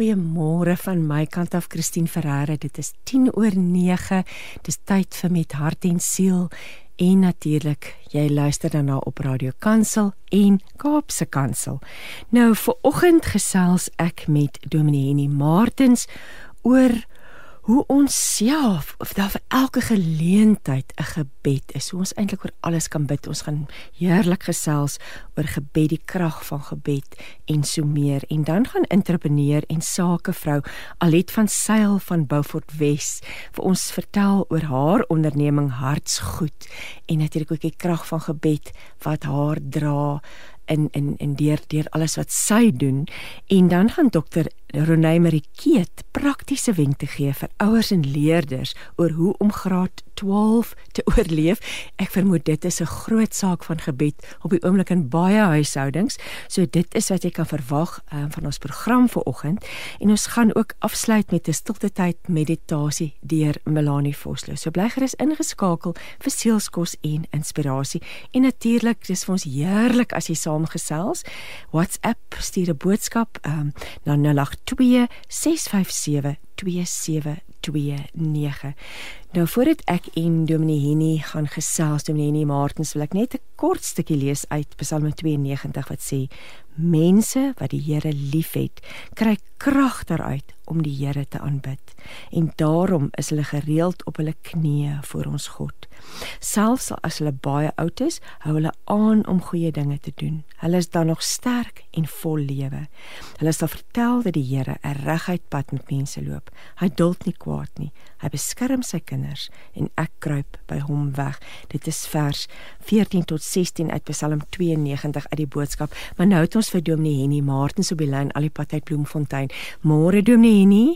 Goeiemôre van my kant af Christine Ferreira. Dit is 10 oor 9. Dis tyd vir met hart en siel en natuurlik jy luister dan na op Radio Kansel en Kaapse Kansel. Nou vir oggend gesels ek met Dominee Henny Martens oor hoe ons self of daar vir elke geleentheid 'n gebed is. Hoe ons eintlik oor alles kan bid. Ons gaan heerlik gesels oor gebed, die krag van gebed en so meer. En dan gaan entrepreneur en sakevrou Alet van Sail van Beaufort Wes vir ons vertel oor haar onderneming Hartsgoed en natuurlik ook die krag van gebed wat haar dra in in in deur deur alles wat sy doen en dan gaan dokter Renée Marikeet praktiese wenke gee vir ouers en leerders oor hoe om graad 12 te oorleef. Ek vermoed dit is 'n groot saak van gebed op die oomblik in baie huishoudings. So dit is wat jy kan verwag um, van ons program vir oggend en ons gaan ook afsluit met 'n stilte tyd meditasie deur Melanie Vosloo. So bly gerus ingeskakel vir sielskos en inspirasie. En natuurlik, dis vir ons heerlik as jy saamgesels. WhatsApp stuur 'n boodskap um, na 08 082 657 2729. Nou voordat ek en Dominee Henny gaan gesels, Dominee Henny Martens, wil ek net 'n kort stukkie lees uit Psalm 92 wat sê: Mense wat die Here liefhet, kry krag daaruit om die Here te aanbid. En daarom is hulle gereeld op hulle knieë voor ons God. Selfs as hulle baie oud is, hou hulle aan om goeie dinge te doen. Hulle is dan nog sterk en vol lewe. Hulle sal vertel dat die Here 'n reguit pad met mense loop. Hy duld nie kwaad nie. Hy beskerm sy kinders en ek kruip by hom weg. Dit is vers 14 tot 16 uit Psalm 92 uit die boodskap. Maar nou het ons vir Dominee Henny Martens op die lyn al die pad uit Bloemfontein. Môre Dominee Henny.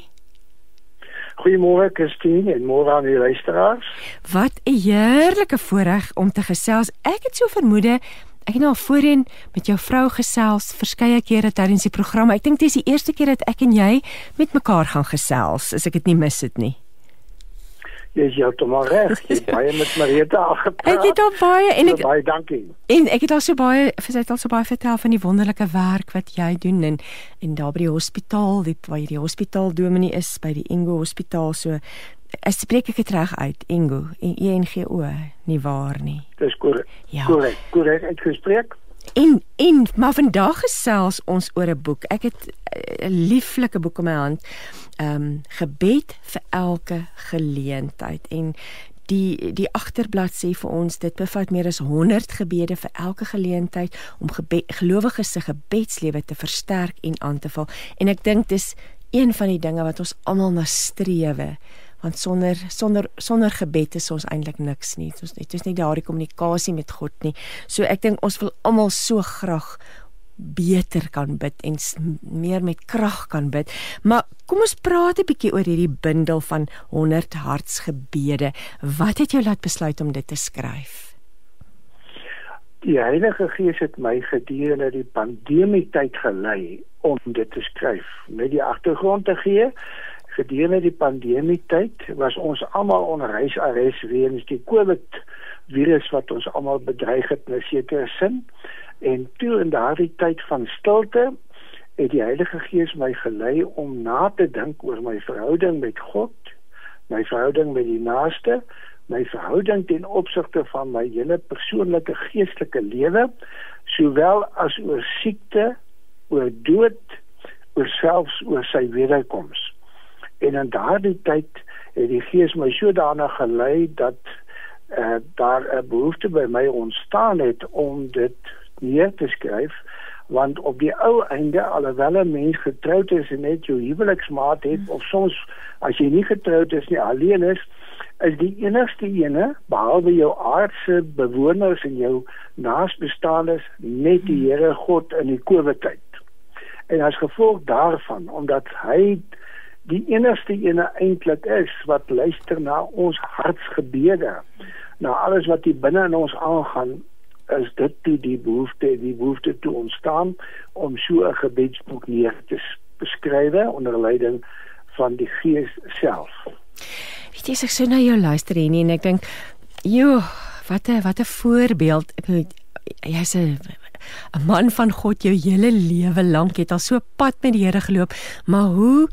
Goeiemôre Christine en môre aan die luisteraars. Wat 'n heerlike voorreg om te gesels. Ek het so vermoede ek het nou voorheen met jou vrou gesels verskeie kere tydens die program. Ek dink dit is die eerste keer dat ek en jy met mekaar gaan gesels, as ek dit nie mis het nie. Jy is heeltemal reg. Jy het baie met Marita gepraat. Ek het al baie en ek baie dankie. En ek het al so baie vir sy het al so baie vertel van die wonderlike werk wat jy doen en en daar by die hospitaal, die waar jy die hospitaal dominee is by die Ingo Hospitaal so Ek spreek ek dit reg uit, Ingo, en E N G O, nie waar nie. Dis korrek. Ja. Korrek. Korrek uitgespreek. En en maar vandag gesels ons oor 'n boek. Ek het 'n lieflike boek in my hand. Ehm um, gebed vir elke geleentheid en die die agterblad sê vir ons dit bevat meer as 100 gebede vir elke geleentheid om gelowiges se gebedslewe te versterk en aan te val. En ek dink dis een van die dinge wat ons almal na strewe want sonder sonder sonder gebed is ons eintlik niks nie. Ons dit is nie daardie kommunikasie met God nie. So ek dink ons wil almal so graag beter kan bid en meer met krag kan bid. Maar kom ons praat 'n bietjie oor hierdie bundel van 100 hartsgebede. Wat het jou laat besluit om dit te skryf? Die Heilige Gees het my gedurende die pandemie tyd gelei om dit te skryf. Met die agtergrond te gee, gedurende die pandemie tyd was ons almal onder huisarrest weens die COVID virus wat ons almal bedreig het in 'n sekere sin. En toe in daardie tyd van stilte het die Heilige Gees my gelei om na te dink oor my verhouding met God, my verhouding met die naaste, my verhouding ten opsigte van my hele persoonlike geestelike lewe, sowel as oor siekte, oor dood, oor selfs oor sy wederkoms. En in daardie tyd het die Gees my sodanig gelei dat uh, daar 'n behoefte by my ontstaan het om dit neer te skryf want op die ou einde alhoewel 'n mens getroud is en net jou huweliksmaat het of soms as jy nie getroud is nie alleen is is die enigste ene behalwe jou aardse bewoners en jou naasbestaandes net die Here God in die Covid tyd. En as gevolg daarvan omdat hy die enigste ene eintlik is wat luister na ons hartsgebede, na alles wat hier binne in ons aangaan, is dit die, die behoefte die behoefte toe ontstaan om so 'n gebedsboek neer te beskryf onder leiding van die Gees self. Weet jy ek so na jou luister hier en ek dink, "Jo, wat 'n wat 'n voorbeeld." Ek weet jy's 'n 'n man van God jou hele lewe lank het al so pad met die Here geloop, maar hoe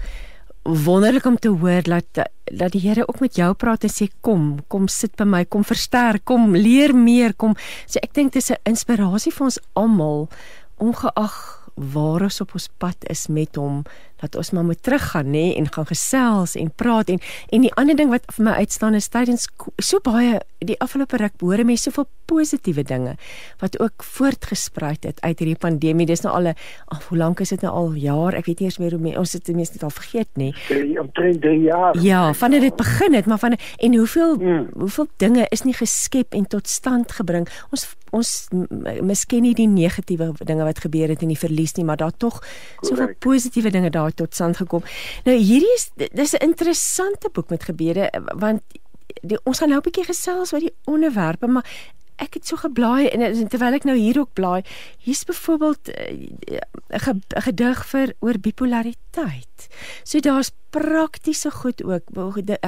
wonderlik om te hoor dat dat die Here ook met jou praat en sê kom, kom sit by my, kom versterk, kom leer meer, kom. So ek dink dis 'n inspirasie vir ons almal ongeag waar ons op ons pad is met hom dat ons maar moet teruggaan nê nee, en gaan gesels en praat en en die ander ding wat vir my uitstaan is tydens so baie die afgelope ruk hoor mense soveel positiewe dinge wat ook voortgespruit het uit hierdie pandemie. Dis nou al 'n hoe lank is dit nou al? Jaar? Ek weet nie eens meer hoe ons dit mense net al vergeet nê. Omtrent 3 jaar. Ja vandat dit begin het maar van en hoeveel hmm. hoeveel dinge is nie geskep en tot stand gebring? Ons ons miskien nie die negatiewe dinge wat gebeur het in die verlies nie maar daar tog soveel positiewe dinge daar tot stand gekom. Nou hierdie is dis 'n interessante boek met gebede want die, ons gaan nou 'n bietjie gesels oor die onderwerpe maar ek het so geblaai en terwyl ek nou hier ook blaai, hier's byvoorbeeld eh, 'n uh, gedig vir oor bipolariteit. So daar's praktiese goed ook,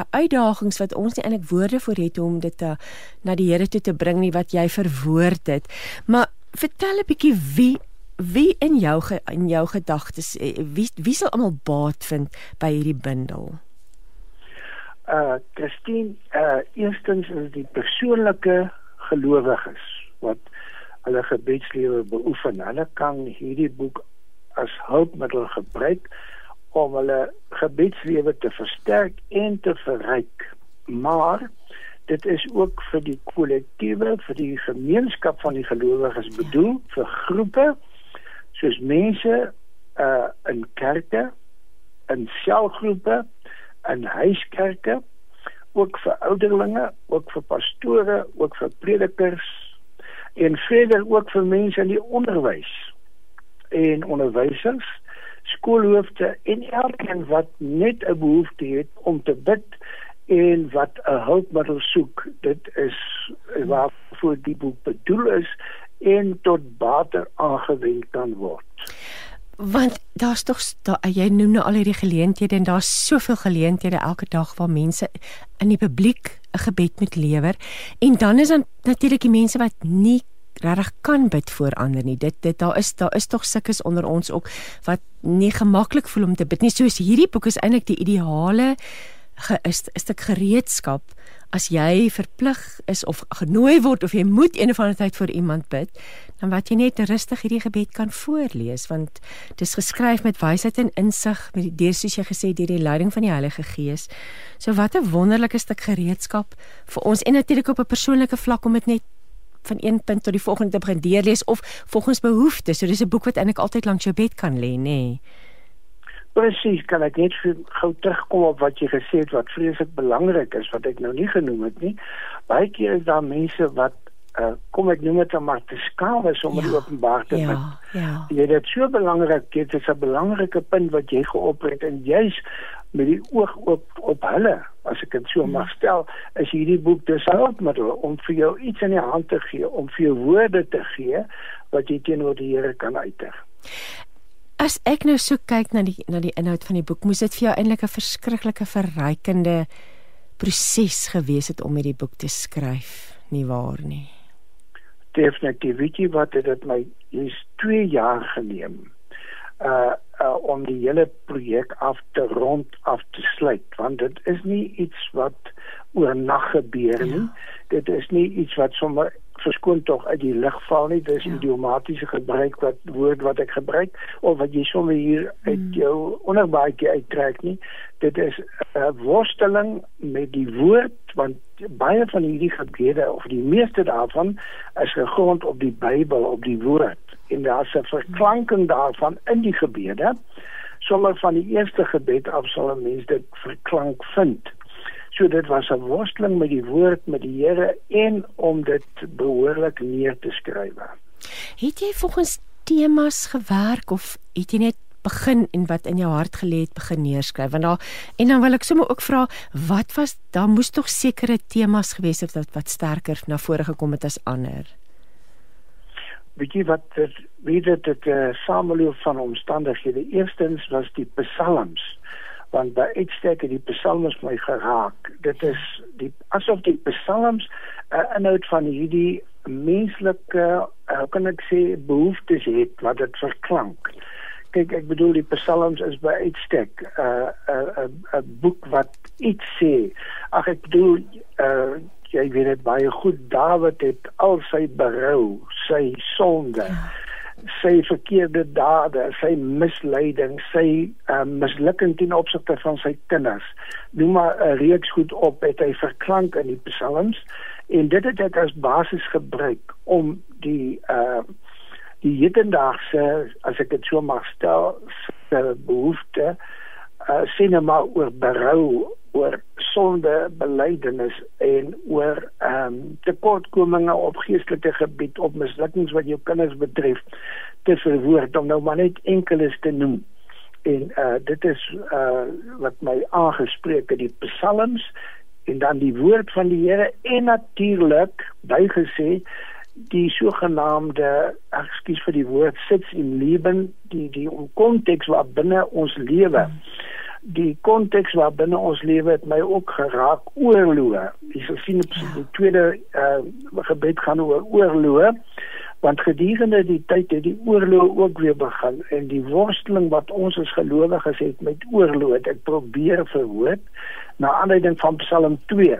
uitdagings wat ons nie eintlik woorde vir het om dit te na die Here toe te bring nie wat jy verwoord het. Maar vertel 'n bietjie wie wie in jou in jou gedagtes eh, wie wie sal almal baat vind by hierdie bundel? Uh Christine, uh eerstens is die persoonlike gelowiges wat hulle gebedslewe beoefen. Hulle kan hierdie boek as hulpmiddel gebruik om hulle gebedslewe te versterk en te verryk. Maar dit is ook vir die kollektiewe, vir die gemeenskap van die gelowiges bedoel, vir groepe soos mense uh in kerke, in selgroepe, in huiskerke, ook vir ouderlinge, ook vir pastore, ook vir predikers en verder ook vir mense in die onderwys en onderwysers, skoolhoofde en elkeen wat net 'n behoefte het om te bid en wat 'n hulpmiddel soek. Dit is waarvoor die boek bedoel is en tot bater aangewend kan word. Want daar's tog da, jy noem nou al hierdie geleenthede en daar's soveel geleenthede elke dag waar mense in die publiek 'n gebed moet lewer en dan is dan natuurlik die mense wat nie regtig kan bid voor ander nie. Dit dit daar is daar is tog sukkes onder ons ook wat nie gemaklik voel om te bid nie. Soos hierdie boek is eintlik die ideale ge, is 'n stuk gereedskap as jy verplig is of genooi word of jy moet een of ander tyd vir iemand bid, dan wat jy net rustig hierdie gebed kan voorlees want dit is geskryf met wysheid en insig met die deur soos jy gesê deur die leiding van die Heilige Gees. So wat 'n wonderlike stuk gereedskap vir ons en natuurlik op 'n persoonlike vlak om dit net van een punt tot die volgende te begin deurlees of volgens behoeftes. So dis 'n boek wat eintlik altyd langs jou bed kan lê, nê. Nee. Presies, kan ek net gou terugkom op wat jy gesê het wat vreeslik belangrik is wat ek nou nie genoem het nie. Baie keer is daar mense wat uh, kom ek noem dit maar te skaam is om ja, die openbaar te ja, ja. Jy dit so belangrik, dit is 'n belangrike punt wat jy geopbring en jy's met die oog op op hulle as ek dit so hmm. mag stel is hierdie boek dis hulpmiddel om vir jou iets in die hand te gee om vir jou woorde te gee wat jy teenoor die Here kan uitdruk. As ek nou so kyk na die na die inhoud van die boek, moes dit vir jou eintlik 'n verskriklike verrykende proses gewees het om hierdie boek te skryf, nie waar nie? Definitief, weet jy wat dit my is 2 jaar geneem. Uh, uh om die hele projek af te rond af te sluit, want dit is nie iets wat oornag gebeur nie. Ja. Dit is nie iets wat sommer verskoon tog uit die lig val nie. Dis ja. idiomatiese gebruik wat woord wat ek gebruik of wat jy sommer hier uit hmm. jou onderbaadjie uittrek nie. Dit is 'n uh, worsteling met die woord want baie van hierdie gebede of die meeste daarvan is gegrond op die Bybel op die woord. En daar's 'n verklanking daarvan in die gebede. Sommer van die eerste gebed af sal 'n mens dit verklank vind So dit was 'n worsteling met die woord met die Here en om dit behoorlik neer te skryf. Het jy volgens temas gewerk of het jy net begin en wat in jou hart gelê het begin neerskryf? Want daar en dan wil ek sommer ook vra wat was daar moes tog sekere temas gewees het wat wat sterker na vore gekom het as ander. Weet jy wat weet dit 'n uh, eh, sameloop van omstandighede. Eerstens was die psalms want by uitstek het die psalms my geraak. Dit is die asof die psalms 'n uh, inhoud van hierdie menslike hoe kan ek sê behoeftes het wat dit verklank. Kyk, ek bedoel die psalms is by uitstek 'n uh, 'n uh, 'n uh, boek wat iets sê. Ag ek bedoel uh, jy weet dit baie goed Dawid het al sy berou, sy sonde. Ja sy verkeerde dade, sy misleiding, sy uh, mislukking ten opsigte van sy kinders. Noem maar 'n reeks goed op het hy verklank in die psalms en dit het dit as basis gebruik om die uh die hedendaagse as ek dit so mag stel se behoefte uh sien maar oor berou oor sonde belydenis en oor ehm um, tekortkominge op geestelike gebied op mislukkings wat jou kinders betref te verwoord om nou maar net enkeles te noem. En uh dit is uh wat my aangespreek het die psalms en dan die woord van die Here en natuurlik bygesê die sogenaamde ekskuus vir die woord sits in leben die die konteks waar binne ons lewe die konteks waar binne ons lewe het my ook geraak oorloë. Jy sal sien op die tweede uh gebed gaan oor oorloë want gedurende die tyd het die oorlog ook weer begin en die worsteling wat ons as gelowiges het met oorlog ek probeer verhoed na aanleiding van Psalm 2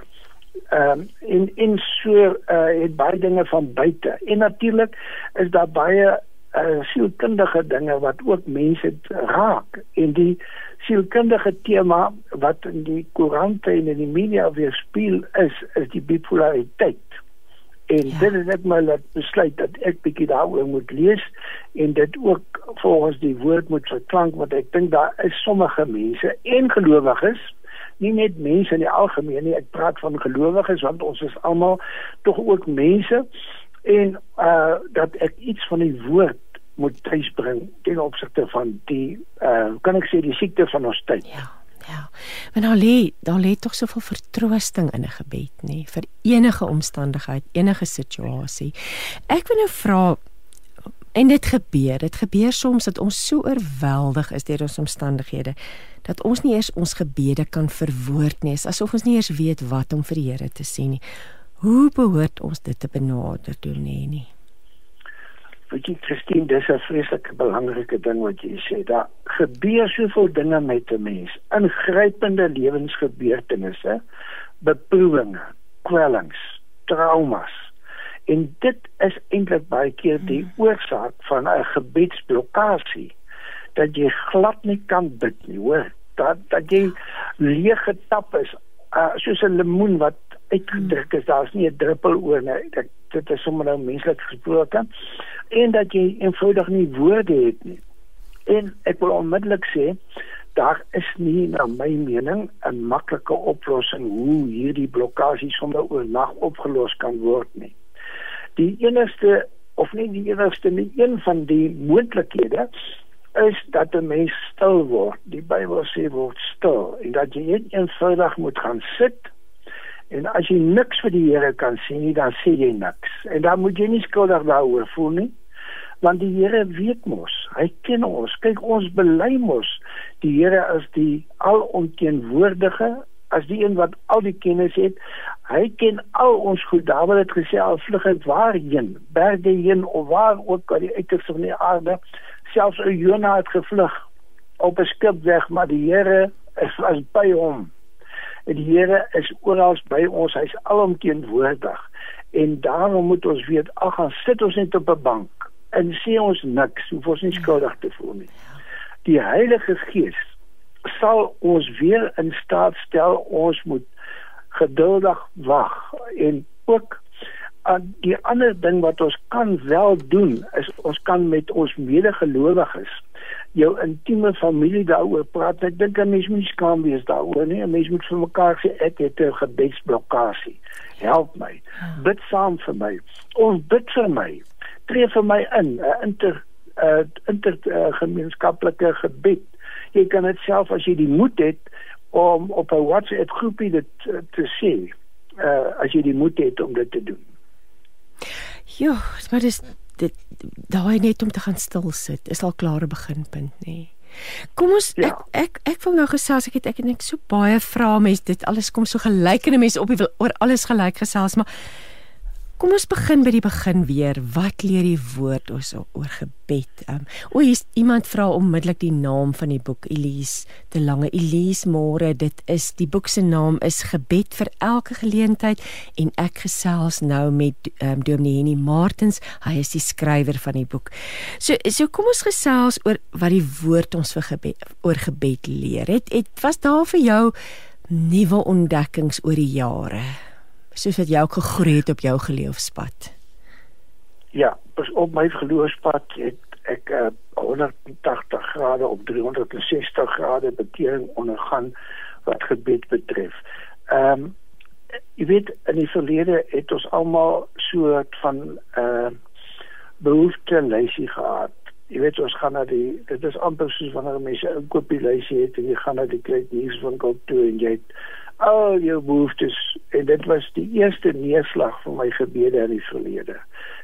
ehm um, in in so uh, het baie dinge van buite. En natuurlik is daar baie uh, sielkundige dinge wat ook mense raak. En die sielkundige tema wat in die koerante en in die media weer speel is is die bipolariteit en ja. dit het net my laat besluit dat ek bietjie daaroor moet lees en dit ook volgens die woord moet verklank want ek dink daar is sommige mense en gelowiges nie net mense in die algemeen nie ek praat van gelowiges want ons is almal tog ook mense en uh dat ek iets van die woord moet tuisbring ten opsigte van die uh kan ek sê die siekte van ons tyd ja Ja. Maar nou lê, daar lê tog soveel vertroosting in 'n gebed, nê, vir enige omstandigheid, enige situasie. Ek wil nou vra en dit gebeur, dit gebeur soms dat ons so oorweldig is deur ons omstandighede dat ons nie eers ons gebede kan verwoord nie, asof ons nie eers weet wat om vir die Here te sê nie. Hoe behoort ons dit te benader doen nie nie? Weet jy Christine, dis 'n vreeslike belangrike ding wat jy sê. Daar gebeur soveel dinge met 'n mens, ingrypende lewensgebeurtenisse, beproewinge, kwellings, traumas. En dit is eintlik baie keer die hmm. oorsaak van 'n gebedsblokkade dat jy glad nie kan bid nie, hoor. Dat dat jy leeg getap is, uh, soos 'n lemoen wat uitgedruk is. Daar's nie 'n druppel oor nie. Dit dit is sommer nou menslik gesproke en dat jy eenvoudig nie woorde het nie. En ek wil onmiddellik sê daar is nie na my mening 'n maklike oplossing hoe hierdie blokkade sommer oornag opgelos kan word nie. Die enigste of nie die enigste nie een van die moontlikhede is dat 'n mens stil word. Die Bybel sê word stil en dat jy net eenvoudig moet gaan sit En as jy niks vir die Here kan sê nie, dan sê jy niks. En dan moet jy nie skuldig daaroor voel nie. Want die Here weet mos, hy ken ons. Kyk, ons bely mos die Here as die alomteenwoordige, as die een wat al die kennis het. Hy ken al ons goed. Dawid het gesê al vlug ek waarheen, berge heen of waar ook al die uiterste van die aarde, selfs 'n Jona het gevlug op 'n skip weg, maar die Here is as by hom. Die Here is oral by ons, hy's alomteenwoordig. En daarom moet ons weet, ag, gaan sit ons net op 'n bank en sê ons niks, hoef ons nie skuldig te voel nie. Die Heilige Gees sal ons weer in staat stel ons moet geduldig wag en ook aan die ander ding wat ons kan wel doen is ons kan met ons medegelowiges jou intieme familie daaroor praat. Ek dink 'n mens moet nie skaam wees daaroor nie. 'n Mens moet vir mekaar sê ek het 'n gebedsblokkade. Help my. Ja. Bid saam vir my. Ons bid vir my. Tree vir my in 'n inter uh, inter uh, gemeenskaplike gebed. Jy kan dit self as jy die moed het om op 'n WhatsApp groepie dit uh, te sê. Uh, as jy die moed het om dit te doen. Ja, maar dis dit daai net om te gaan stil sit is al klare beginpunt nê. Kom ons ja. ek ek ek wil nou gesels ek het ek net so baie vrae mes dit alles kom so gelyk en mense op die wil oor alles gelyk gesels maar Kom ons begin by die begin weer. Wat leer die woord ons oor gebed? Um, o, hier's iemand vra onmiddellik die naam van die boek Elise te lange Elise Môre. Dit is die boek se naam is Gebed vir elke geleentheid en ek gesels nou met um, Dominee Henny Martens. Hy is die skrywer van die boek. So so kom ons gesels oor wat die woord ons vir gebed oor gebed leer. Het, het was daar vir jou nuwe ontdekkings oor die jare? Soos wat jy ook gegroei het op jou geloofspad. Ja, op my geloofspad het ek uh, 180 grade op 360 grade bekering ondergaan wat gebed betref. Ehm um, jy weet in die verlede het ons almal soort van 'n uh, behoefte lysie gehad. Jy weet ons gaan na die dit is amper soos wanneer mense 'n koopie lysie het en jy gaan na die kledingwinkel toe en jy het al jou behoeftes en dit was die eerste neerslag van my gebede in die verlede.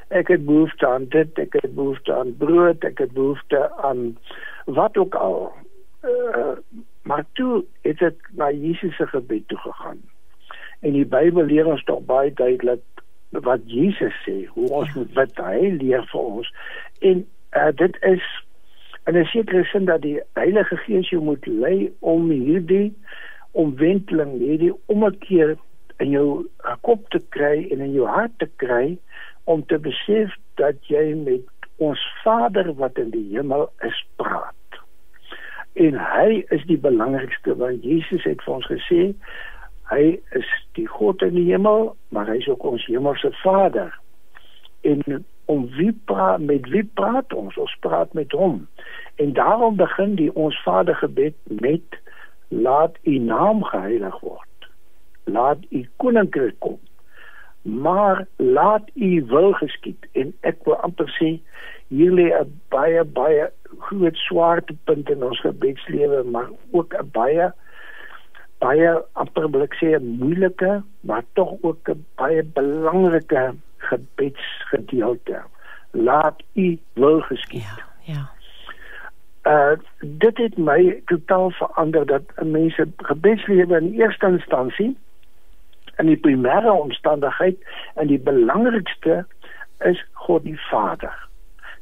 Ek het behoefte aan dit, ek het behoefte aan brood, ek het behoefte aan wat ook al. Uh, maar toe het ek na Jesus se gebed toe gegaan. En die Bybel leer ons tog baie duidelik wat Jesus sê, hoe ons moet bid, hy leer vir ons. En uh, dit is en ek sê Christen dat die Heilige Gees jou moet lei om hierdie omwenteling, hierdie omkeer in jou uh, kop te kry en in jou hart te kry om te besef dat jy met ons Vader wat in die hemel is praat. En hy is die belangrikste want Jesus het vir ons gesê hy is die God in die hemel, maar hy is ook ons hemelse Vader. En om wie praat met wie praat ons? Ons praat met hom. En daarom begin die ons Vader gebed met laat u naam geheilig word. Laat u koninkryk kom. Maar laat u wil geskied en ek wil amper sê hier lê 'n baie baie groot swaartepunt in ons gebedslewe, maar ook 'n baie baie amper wil ek sê 'n moeilike, maar tog ook 'n baie belangrike gebedsgedeelte. Laat u wil geskied. Ja, ja uh dit het my totaal verander dat 'n mens se gebedslewe in eerste instansie in die primêre omstandigheid en die belangrikste is God die Vader.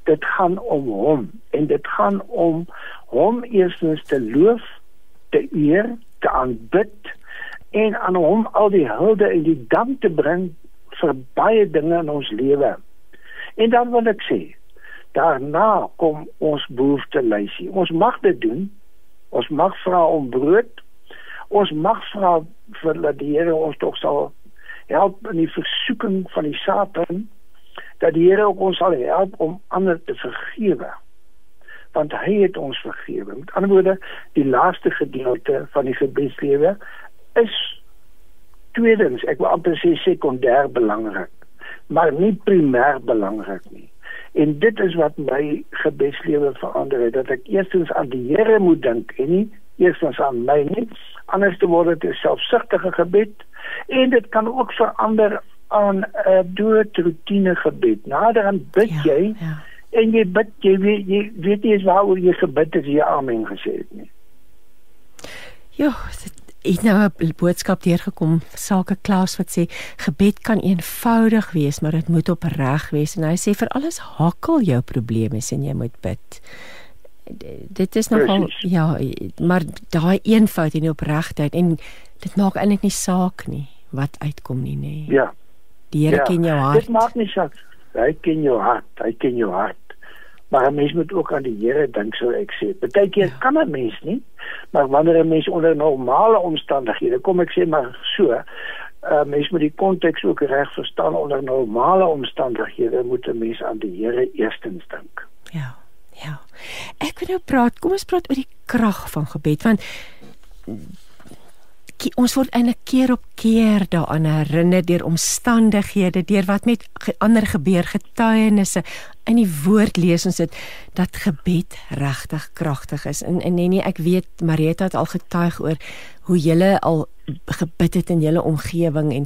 Dit gaan om hom en dit gaan om hom eerstens te loof, te eer, te aanbid en aan hom al die hulde en die dank te bring vir baie dinge in ons lewe. En dan wil ek sê, daarna kom ons behoefte lysie. Ons mag dit doen. Ons mag vra om brood. Ons mag vra vir dat die Here ons tog sal help in die versoeking van die Satan dat die Here ons sal help om ander te vergewe. Want hy het ons vergewe. Met ander woorde, die laaste gedeelte van die gebedslewe is tweedens, ek wil amper sê sekondêr belangrik, maar nie primêr belangrik nie. En dit is wat my gebedslewe verander het dat ek eerstens aan die Here moet dink en nie eerstens aan my nie. Anders te word dit 'n selfsugtige gebed en dit kan ook verander aan 'n uh, dood rotine gebed. Nader aan bid ja, jy ja. en jy bid jy weet jy weet nie eens waaroor jy gebid het jy amen gesê het nie. Ja, dit het nou 'n boodskap deurgekom sake Klaus wat sê gebed kan eenvoudig wees maar dit moet opreg wees. En hy sê vir alles hakkel jou probleme en jy moet bid. Dit is nogal ja maar daai eenvoud en opregtheid en dit maak eintlik nie saak nie wat uitkom nie nê ja. Die Here ja, ken jou hart. dit maak nie saak. Hy ken jou hart. Hy ken jou hart maar 'n mens moet ook aan die Here dink sou ek sê. Partykeer ja. kan 'n mens nie, maar wanneer 'n mens onder normale omstandighede, kom ek sê maar so, 'n mens moet die konteks ook reg verstaan onder normale omstandighede moet 'n mens aan die Here eerstens dink. Ja. Ja. Ek wil nou praat, kom ons praat oor die krag van gebed want ons word eintlik keer op keer daaraan herinner deur omstandighede, deur wat met ander gebeur, getuienisse. In die woord lees ons dit dat gebed regtig kragtig is. En en nee, nee ek weet Marita het al getuig oor hoe julle al gebid het in julle omgewing en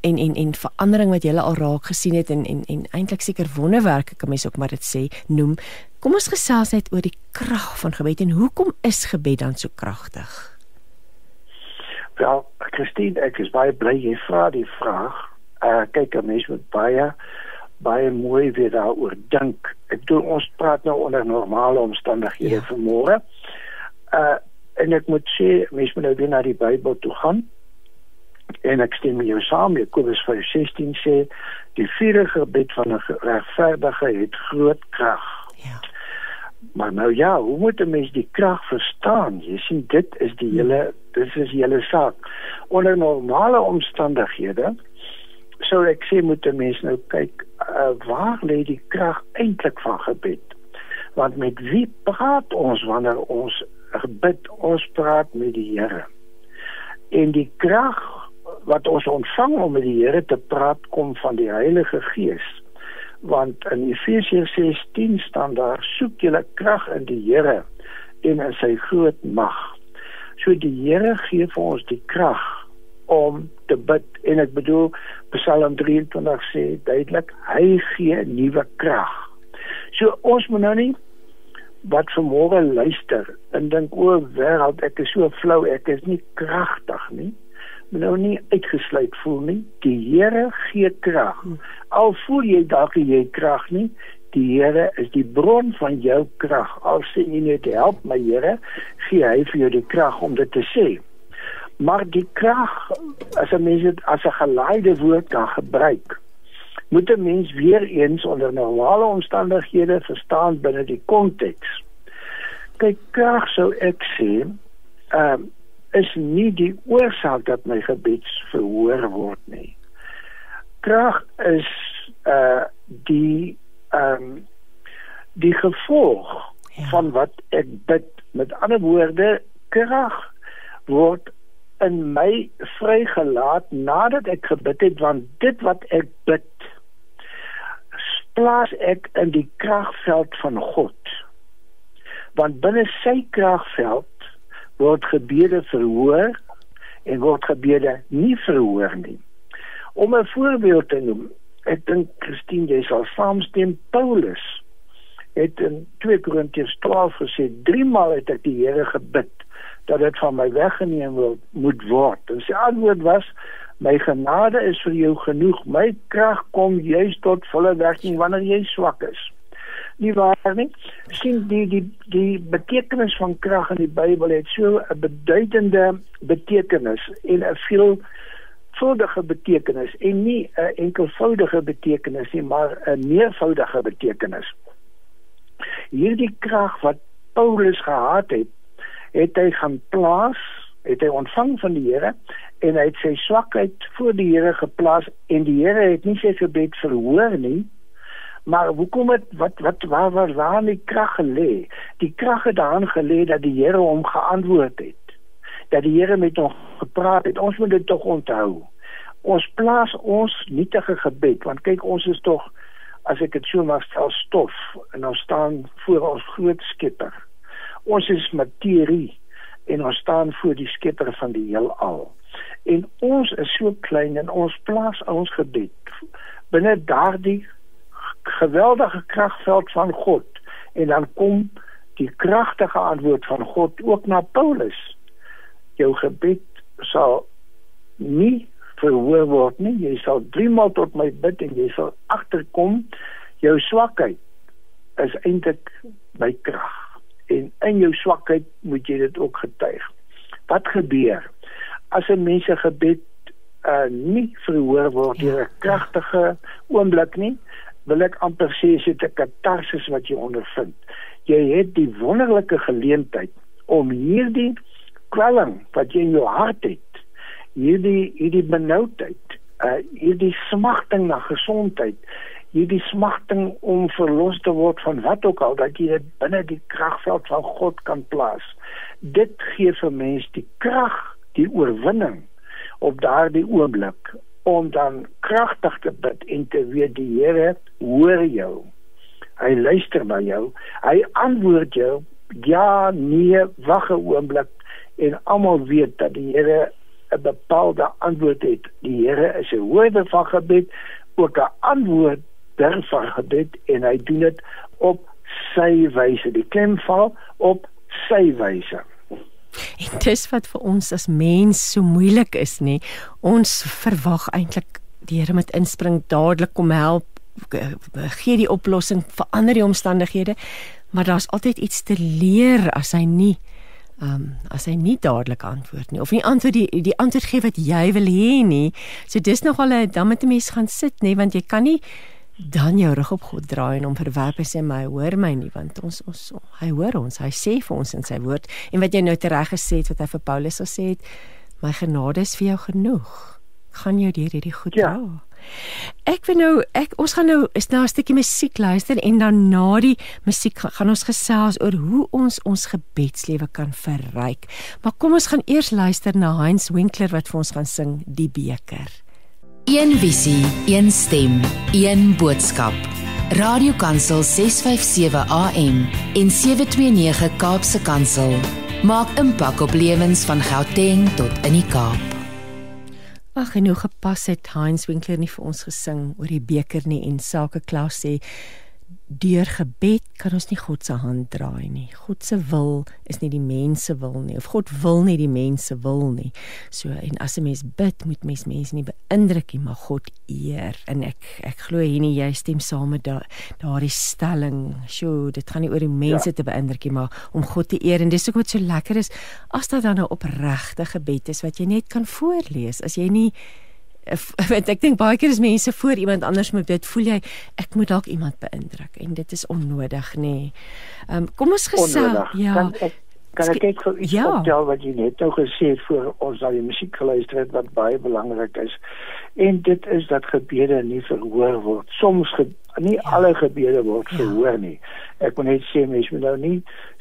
en en en verandering wat julle al raak gesien het en en en eintlik seker wonderwerke kan mens ook maar dit sê noem. Kom ons gesels net oor die krag van gebed en hoekom is gebed dan so kragtig? Wel, Christine, ek is baie bly jy vra die vraag. uh kyk 'n mens moet baie baie mooi weer daaroor dink. Ek doen ons praat nou onder normale omstandighede ja. vanmôre. Uh en ek moet sê mens moet nou weer na die Bybel toe gaan. En ek stem jou saam, Jakobus 5:16 sê die vierde gebed van 'n regverdige het groot krag. Ja. Maar nou ja, hoe moet 'n mens die krag verstaan? Jy sien dit is die hele dis is die hele saak. Onder normale omstandighede sou ek sê moet 'n mens nou kyk uh, waar lê die krag eintlik van gebed? Want met wie praat ons wanneer ons gebid? Ons praat met die Here. En die krag wat ons ontvang om met die Here te praat kom van die Heilige Gees. Want in Efesiërs 6:10 staan daar: "Soek julle krag in die Here en in sy groot mag." So die Here gee vir ons die krag om te bid en ek bedoel Psalm 23 sê duidelik hy gee nuwe krag. So ons moet nou nie wat vanmôre luister en dink o, wêreld, ek is so flou, ek is nie kragtig nie nou nie uitgesluit voel nie. Die Here gee krag. Al voel jy dalk jy krag nie, die Here is die bron van jou krag. Al sê jy net help my Here, gee hy vir jou die krag om dit te sê. Maar die krag as 'n mens dit as 'n geleide woord kan gebruik, moet 'n mens weer eens onder normale omstandighede verstaan binne die konteks. Kyk, krag sou ek sê, ehm um, is nie die oorsaak dat my gebed verhoor word nie. Krag is uh die ehm um, die gevolg ja. van wat ek bid. Met ander woorde, krag word in my vrygelaat nadat ek gebid het want dit wat ek bid plaas ek in die kragveld van God. Want binne sy kragveld word gebede verhoor en word gebede nie verhoor nie. Om 'n voorbeeld te noem, ek dink Christine jy sal saamstem Paulus het in 2 Korintiërs 12 gesê drie maal het ek die Here gebid dat dit van my weggeneem wil moet word. En sy antwoord was my genade is vir jou genoeg. My krag kom juis tot volle werking wanneer jy swak is nie waar nie. sien die die die betekenis van krag in die Bybel het so 'n beduidende betekenis en 'n veel voudige betekenis en nie 'n enkelvoudige betekenis nie, maar 'n meervoudige betekenis. Hierdie krag wat Paulus gehad het, het hy gaan plaas, het hy ontvang van die Here en hy het sy swakheid voor die Here geplaas en die Here het nie sy gebed verhoor nie, Maar hoekom het wat wat waar waar waar die krag gelê? Die krag het daarin gelê dat die Here hom geantwoord het. Dat die Here met hom gepraat het. Ons moet dit tog onthou. Ons plaas ons nietige gebed want kyk ons is tog as ek dit so mag stel stof en ons staan voor ons groot Skepper. Ons is materie en ons staan voor die Skepper van die heelal. En ons is so klein en ons plaas ons gebed binne daardie geweldige kragveld van God en dan kom die kragtige antwoord van God ook na Paulus. Jou gebed sal nie verhoor word nie. Jy sal 3 maal tot my bid en jy sal agterkom jou swakheid is eintlik my krag. En in jou swakheid moet jy dit ook getuig. Wat gebeur as 'n mens se gebed uh nie verhoor word deur 'n kragtige oomblik nie? Wil ek amper sê is dit 'n katarsis wat jy ondervind. Jy het die wonderlike geleentheid om hierdie kwelling wat jy in jou hart het, hierdie hierdie benoudheid, uh hierdie smagting na gesondheid, hierdie smagting om verlos te word van wat ook al dat jy dit binne die kragveld van God kan plaas. Dit gee vir mens die krag, die oorwinning op daardie oomblik om dan kragtig te bid en te weet die Here hoor jou. Hy luister na jou. Hy antwoord jou ja, nee, wag 'n oomblik en almal weet dat die Here 'n bepaalde antwoord het. Die Here is 'n hoorder van gebed, ook 'n antwoord van gebed en hy doen dit op sy wyse. Die klem val op sy wyse. En dis wat vir ons as mens so moeilik is, nê? Ons verwag eintlik die Here moet inspring, dadelik kom help, gee die oplossing, verander die omstandighede, maar daar's altyd iets te leer as hy nie ehm um, as hy nie dadelik antwoord nie of nie antwoord die die antwoord gee wat jy wil hê nie. So dis nogal 'n dan moet 'n mens gaan sit nê want jy kan nie dan jou rug op God draai en hom verwerp en sê my hoor my nie want ons ons hy hoor ons hy sê vir ons in sy woord en wat jy nou tereg gesê het wat hy vir Paulus gesê het my genade is vir jou genoeg gaan jou deur hierdie goed dra ja. Ek wil nou ek ons gaan nou is nou 'n stukkie musiek luister en dan na die musiek gaan ons gesels oor hoe ons ons gebedslewe kan verryk. Maar kom ons gaan eers luister na Heinz Winkler wat vir ons gaan sing Die beker. Een visie, een stem, een boodskap. Radiokansel 657 AM en 729 Kaapse Kansel maak impak op lewens van Gauteng tot in die Kaap. Ag en hoe gepas het Heinz Winkler nie vir ons gesing oor die beker nie en sake klas sê deur gebed kan ons nie God se hand draai nie. God se wil is nie die mense wil nie of God wil nie die mense wil nie. So en as 'n mens bid, moet mens mense nie beïndruk nie, maar God eer. En ek ek glo hier nie jy stem saam met daardie da stelling. Sjoe, dit gaan nie oor die mense ja. te beïndruk nie, maar om God te eer en dis ook wat so lekker is as dit dan 'n opregte gebed is wat jy net kan voorlees. As jy nie want ek dink baie keer is mense voor iemand anders moet dit voel jy ek moet dalk iemand beïndruk en dit is onnodig nê. Nee. Ehm um, kom ons gesels ja. Kan ek kan ek kyk vir iets ja. optel wat jy net nou gesê het voor ons al die musiek geluister het wat baie belangrik is. En dit is dat gebede nie verhoor word. Soms ge nie ja. alle gebede word ja. verhoor nie. Ek moet net sê mens moet nou nie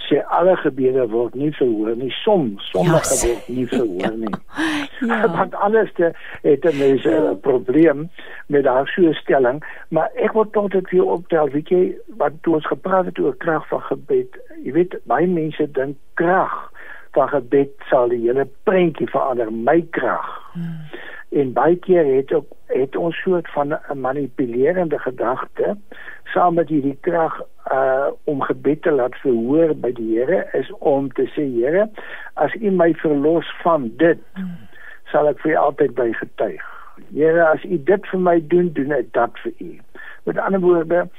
sê alle gebede word nie verhoor nie. Soms sommige ja, word nie verhoor nie. ja. Want alles te het 'n mens 'n probleem met daardie so stelling, maar ek wil tot dit weer optel, weet jy, wat toe ons gepraat het oor krag van gebed. Jy weet baie mense dink krag van gebed sal die hele prentjie verander, my krag. Hmm en baie keer het ook het ons soort van 'n manipulerende gedagte saam met hierdie krag uh om gebed te laat verhoor by die Here is om te sê Here as U my verlos van dit sal ek vir altyd by getuig. Here as U dit vir my doen doen ek dit vir U. Met ander woorde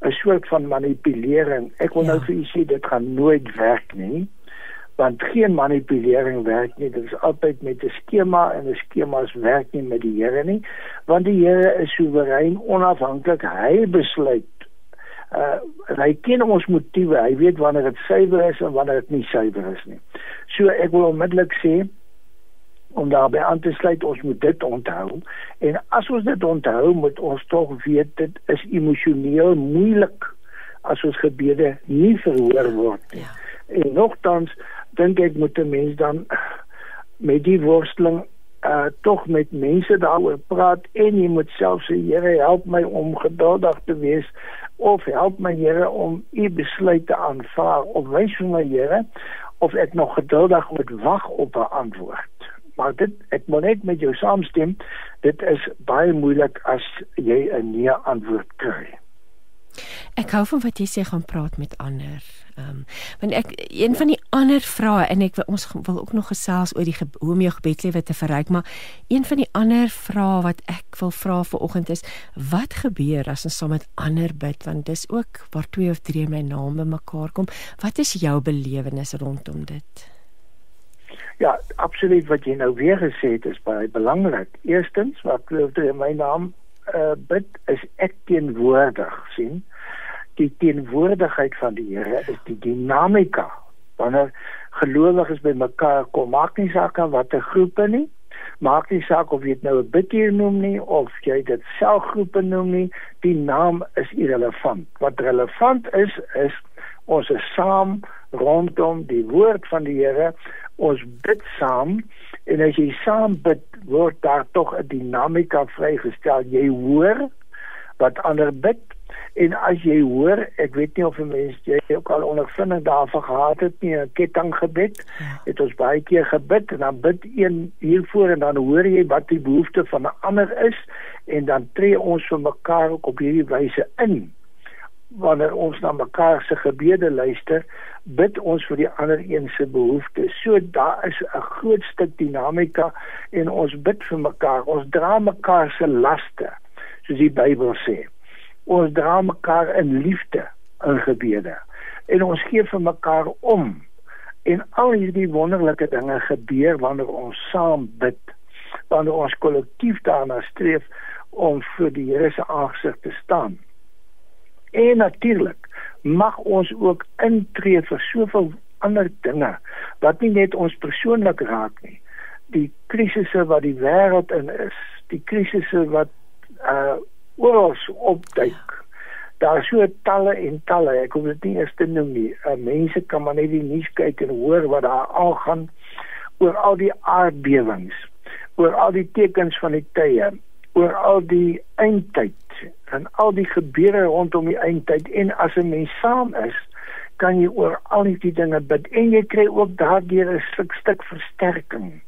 'n soort van manipulering. Ek wil nou ja. nou vir u sê dit gaan nooit werk nie want geen manipulering werk nie. Dit is altyd met 'n skema en 'n skemas werk nie met die Here nie want die Here is soewerein onafhanklik. Hy besluit uh hy ken ons motiewe. Hy weet wanneer dit suiwer is en wanneer dit nie suiwer is nie. So ek wil onmiddellik sê om daarbey aan te sluit ons moet dit onthou. En as ons dit onthou moet ons tog weet dit is emosioneel moeilik as ons gebede nie verhoor word nie. Ja. en nogtans dink ek moet 'n mens dan met die worsteling uh tog met mense daaroor praat en jy moet self sê Here help my om geduldig te wees of help my Here om u besluit te aanvaar. Of wys vir my Here of ek nog geduldig moet wag op 'n antwoord. Maar dit ek moet net met jou saamstem dit is baie moeilik as jy 'n nee antwoord kry. Ek hou van wat jy sê gaan praat met ander. Ehm um, want ek een van die ander vrae en ek ons wil ook nog gesels oor die hoe om jou gebedslewe te verryk, maar een van die ander vrae wat ek wil vra vir oggend is wat gebeur as ons saam met ander bid want dis ook waar twee of drie my naam bymekaar kom. Wat is jou belewenis rondom dit? Ja, absoluut wat jy nou weer gesê het is baie belangrik. Eerstens, wat twee of drie my naam uh, bid is ek teenwoordig sien die teenwoordigheid van die Here is die dinamika. Wanneer gelowiges bymekaar kom maak nie saak wat 'n groepe nie maak nie saak of jy dit nou 'n bidtier noem nie of jy dit selfgroepe noem nie die naam is irrelevant. Wat relevant is is ons is saam rondom die woord van die Here. Ons bid saam en as jy saam bid word daar tog 'n dinamika vrygestel. Jy hoor wat ander bid en as jy hoor ek weet nie of 'n mens jy ook al ondervinding daarvan gehad het nie 'n kettinggebed ja. het ons baie keer gebid en dan bid een hiervoor en dan hoor jy wat die behoefte van 'n ander is en dan tree ons vir mekaar ook op hierdie wyse in wanneer ons na mekaar se gebede luister, bid ons vir die ander een se behoeftes. So daar is 'n groot stuk dinamika en ons bid vir mekaar. Ons dra mekaar se laste, soos die Bybel sê. Ons dra mekaar in liefde in gebede en ons gee vir mekaar om. En al hierdie wonderlike dinge gebeur wanneer ons saam bid, wanneer ons kollektief daarna streef om vir die Here se aangesig te staan. En natuurlik mag ons ook intree vir soveel ander dinge wat nie net ons persoonlik raak nie. Die krisisse wat die wêreld in is, die krisisse wat uh oral opduik. Daar is so talle en talle, ek hoef dit nie eers te noem nie. Uh, mense kan maar net die nuus kyk en hoor wat daar aangaan oor al die aardbewings, oor al die tekens van die tye, oor al die eindtyd en al die gebeure rondom die eindtyd en as 'n mens saam is kan jy oor al die dinge bid en jy kry ook daardeur 'n stuk stuk versterking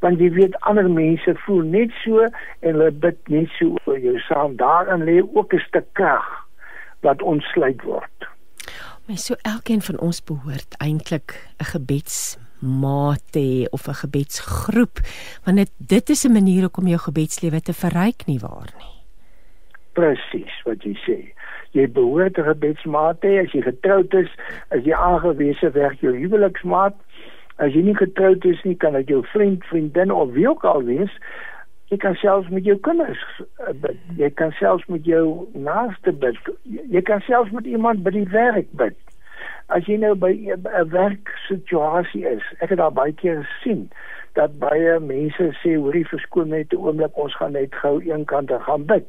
want jy weet ander mense voel net so en hulle bid net so oor jou saam daarin lê ook 'n stuk krag wat ontsluit word mens so elkeen van ons behoort eintlik 'n gebeds mate of 'n gebedsgroep want dit dit is 'n manier om jou gebedslewe te verryk nie waar nie presies wat jy sê. Jy behoort 'n gebedsmaat hê as jy getroud is, as jy aangewese werk jou huweliksmaat. As jy nie getroud is nie, kan dit jou vriend, vriendin of wie ook al wees. Jy kan selfs met jou kinders eh, bid. Jy kan selfs met jou naaste bid. Jy kan selfs met iemand by die werk bid. As jy nou by 'n werksituasie is, ek het daar baie keer gesien dat baie mense sê hoorie verskoon net 'n oomblik ons gaan net gou een kant gaan bid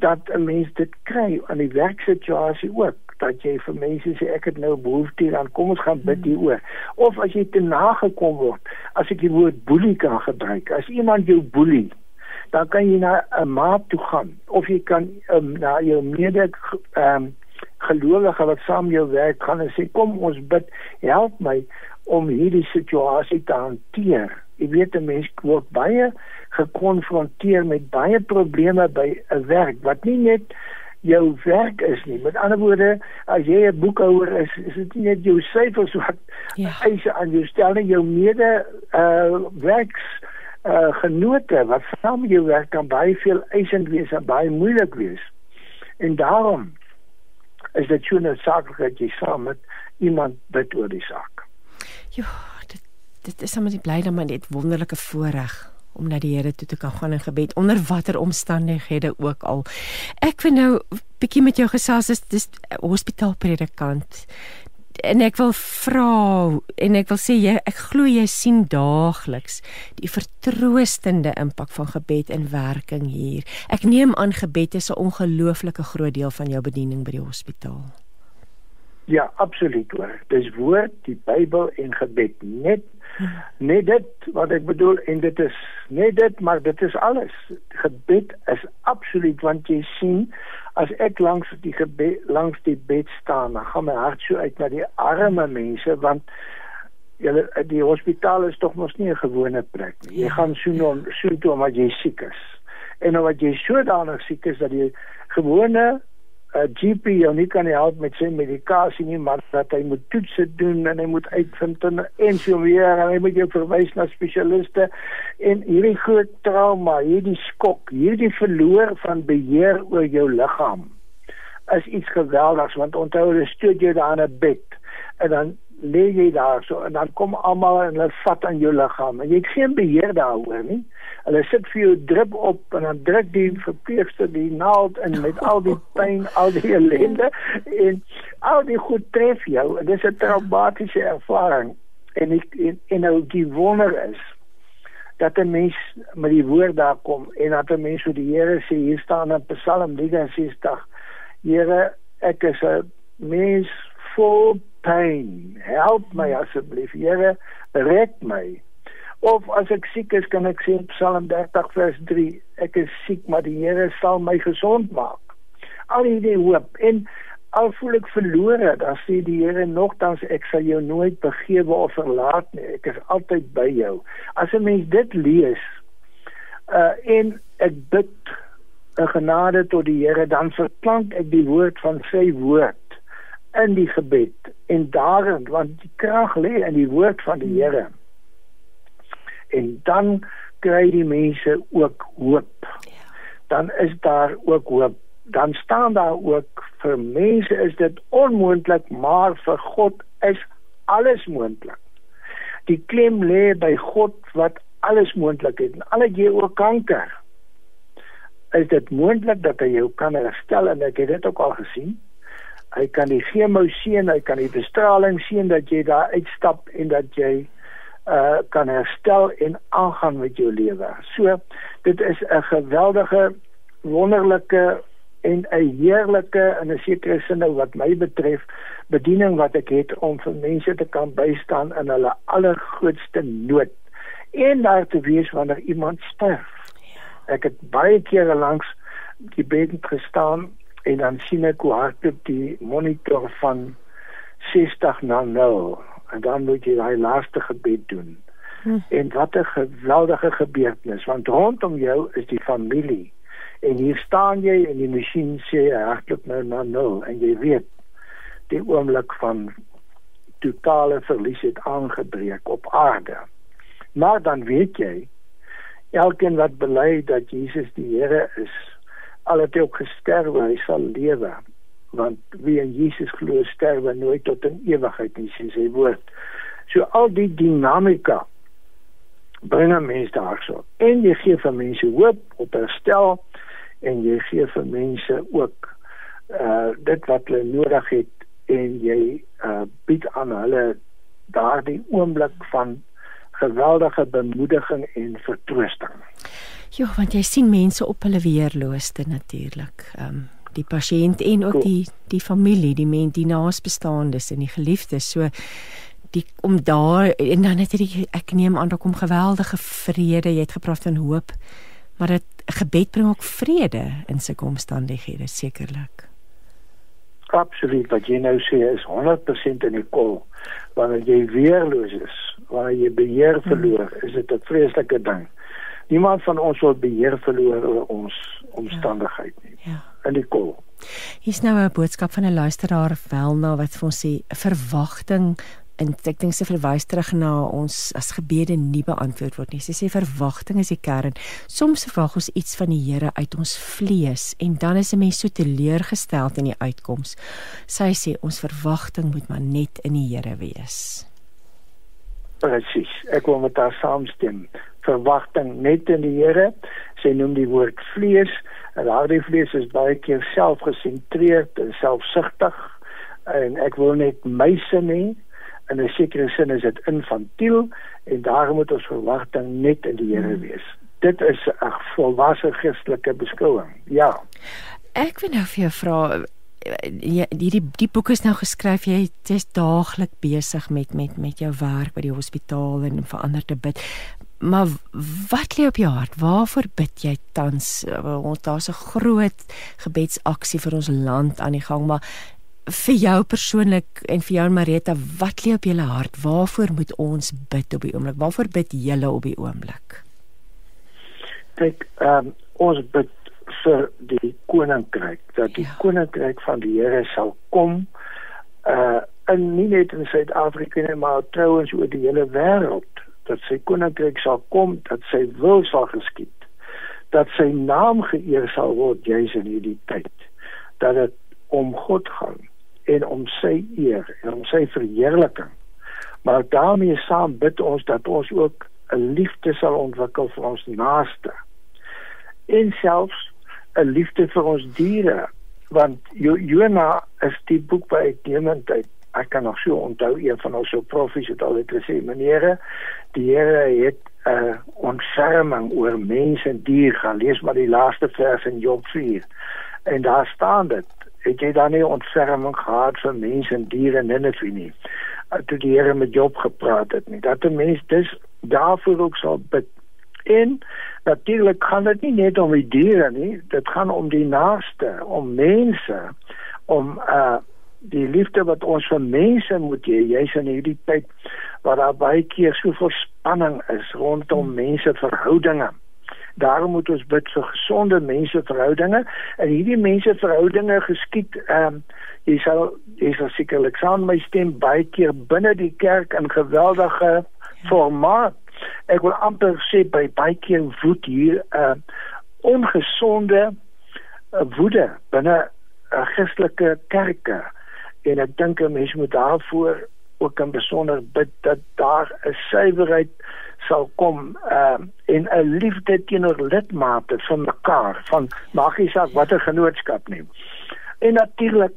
dat 'n mens dit kry aan die werksituasie ook dat jy vir mense sê ek het nou behoefte aan kom ons gaan bid hieroor. Of as jy te nagekom word as ek die woord boelie kan gebruik as iemand jou boelie dan kan jy na 'n maat toe gaan of jy kan um, na jou mede ehm um, gelowige wat saam jou werk gaan en sê kom ons bid help my om hierdie situasie te hanteer. Jy weet 'n mens word baie gekonfronteer met baie probleme by 'n werk wat nie net jou werk is nie. Met ander woorde, as jy 'n boekhouer is, is dit nie net jou syfers wat ja. eise aan jou stel nie, jou mede uh werks uh genote wat saam jou werk kan baie veel eisend wees en baie moeilik wees. En daarom is dit so 'n saak dat jy saam met iemand bid oor die saak. Ja, dit dit is sommer bly dan maar net wonderlike voorreg om na die Here toe te kan gaan in gebed onder watter omstandighede ook al. Ek wil nou bietjie met jou gesels as dis hospitaalpredikant. En ek wil vra en ek wil sê jy ek glo jy sien daagliks die vertroostende impak van gebed in werking hier. Ek neem aan gebed is 'n ongelooflike groot deel van jou bediening by die hospitaal. Ja, absoluut hoor. Dis woord, die Bybel en gebed net net dit wat ek bedoel en dit is net dit maar dit is alles. Gebed is absoluut want jy sien as ek langs die gebed langs die bed staan dan gaan my hart so uit na die arme mense want julle die hospitaal is tog mos nie 'n gewone plek nie. Jy ja. gaan so nou so toe omdat jy siek is. En omdat jy sodanig siek is dat jy gewone 'n GP jou nie kan help met sy medikasie nie, maar dat hy moet toetse doen en hy moet uitvind en, en so weer en hy moet jou verwys na spesialiste en hierdie groot trauma, hierdie skok, hierdie verloor van beheer oor jou liggaam is iets geweldigs want onthou jy stoot jou daar in 'n bed en dan lê jy daar so en dan kom almal en hulle vat aan jou liggaam en jy het geen beheer daaroor nie. Hulle sit vir jou drip op en dan druk die verpleegster die naald in met al die pyn, al die ellende en al die goed tref jou. Dit is 'n traumatiese ervaring. En ek en, en nou die wonder is dat 'n mens met die woord daar kom en dat 'n mens vir die Here sê hier staan in Psalm 63 Here ek is 'n mens vol pyn help my asseblief Here red my Of as ek siek is, kan ek sê Psalm 30 vers 3, ek is siek, maar die Here sal my gesond maak. Al hierdie hoop en al voel ek verlore, dan sê die Here nogtans ek sal jou nooit begewe of verlaat nie. Ek is altyd by jou. As 'n mens dit lees, uh en ek bid 'n genade tot die Here, dan verklank ek die woord van sy woord in die gebed en daarin want die krag lê in die woord van die Here. En dan kry die mense ook hoop. Dan is daar ook hoop. Dan staan daar ook vir mense is dit onmoontlik, maar vir God is alles moontlik. Die klem lê by God wat alles moontlik het. En al het jy ook kanker, is dit moontlik dat hy jou kan herstel en ek het dit ook al gesien. Hy kan die chemo sien, hy kan die bestraling sien dat jy daar uitstap en dat jy uh kan herstel en aangaan met jou lewe. So dit is 'n geweldige wonderlike en 'n heerlike in 'n sekere sin wat my betref bediening wat ek het om vir mense te kan bystaan in hulle allergrootste nood en daar te wees wanneer iemand sterf. Ek het baie kere langs die bed gestaan en dan sien ek hoe hardloop die monitor van 60 na 0 en dan moet jy daai laaste gebed doen. Hm. En wat 'n geweldige gebeurtenis want rondom jou is die familie. En hier staan jy en die masjien sê hardloop nou na 0 en jy weet die oomblik van totale verlies het aangebreek op aarde. Maar dan weet jy elkeen wat bely dat Jesus die Here is, al het hy ook gesterf, hy sal lewe want wie in Jesus glo sterwe nooit tot in ewigheid nie sê sy woord. So al die dinamika bring 'n mens daarso. En jy gee vir mense hoop op herstel en jy gee vir mense ook uh dit wat hulle nodig het en jy uh bied aan hulle daardie oomblik van geweldige bemoediging en vertroosting. Ja, want jy sien mense op hulle weerlooste natuurlik. Ehm um die pasiënt en ook die die familie, die mense, die naasbestaandes en die geliefdes. So die om daar en dan het jy ek neem aan daar kom geweldige vrede. Jy het gepraat van hoop. Maar dit gebed bring ook vrede in sulke omstandighede sekerlik. Absoluut, wat jy nou sê is 100% in die kol. Wanneer jy weerloos is, wanneer jy beheer hmm. verloor, is dit 'n vreeslike ding. Niemand van ons wil beheer verloor oor ons omstandigheid nie. Ja. in die kol. Hier's nou 'n boodskap van 'n luisteraar Welna wat vir ons sê verwagting en ek dink sy verwys terug na ons as gebede nie beantwoord word nie. Sy sê verwagting is die kern. Soms verwag ons iets van die Here uit ons vlees en dan is 'n mens so teleurgesteld in die uitkoms. Sy sê ons verwagting moet maar net in die Here wees. Presies. Ek wil met haar saamstem. Verwagting net in die Here. Sy noem die woord vlees En daardie vlees is baie keer selfgesentreerd en selfsugtig en ek wil net my sin hê. In 'n sekere sin is dit infantiel en daarom moet ons verwagting net in die Here hmm. wees. Dit is 'n volwasse Christelike beskouing. Ja. Ek wil nou vir jou vra die die die boek is nou geskryf jy is daagliks besig met met met jou werk by die hospitaal en verander te bid maar wat lê op jou hart? Waarvoor bid jy tans? Ons daar's 'n groot gebedsaksie vir ons land aan die gang, maar vir jou persoonlik en vir jou en Marita, wat lê op julle hart? Waarvoor moet ons bid op die oomblik? Waarvoor bid julle op die oomblik? Kyk, ehm um, ons bid vir die koninkryk, dat die ja. koninkryk van die Here sal kom uh en nie net in Suid-Afrika nie, maar trouens oor die hele wêreld dat sy koninkryk sal kom, dat sy wil sal geskied, dat sy naam geëer sal word juis in hierdie tyd, dat dit om God gaan en om sy eer en om sy verheerliking. Maar daarmee saam bid ons dat ons ook 'n liefde sal ontwikkel vir ons naaste. En selfs 'n liefde vir ons diere, want Jona is die boek by uitnemendheid ek kan nog so onthou een van ons so profs het al gesê meneere die Here het 'n uh, ontferming oor mens en dier gaan. Lees maar die laaste vers in Job 4 en daar staan dit het jy dan nie ontferming gehad vir mens en diere in Nineve nie? Uh, toe die Here met Job gepraat het nie. Dat 'n mens dus daarvoor ook sal bid. En natuurlik gaan dit nie net om die diere nie dit gaan om die naaste om mense om uh die liefde wat ons vir mense moet hê, jy's in hierdie tyd waar daar baie keer soveel spanning is rondom hmm. mense verhoudinge. Daarom moet ons bid vir gesonde menseverhoudinge en hierdie menseverhoudinge geskied ehm um, jy sal jy sal sekerlik saam my stem baie keer binne die kerk in geweldige formaat. Ek wil amper sê by baie keer woed hier 'n uh, ongesonde uh, woede binne 'n uh, Christelike kerke en ek dink 'n mens moet daarvoor ook in besonder bid dat daar 'n suiwerheid sal kom uh, en 'n liefde teenoor lidmate van mekaar van maak nie saak watter genootskap nie. En natuurlik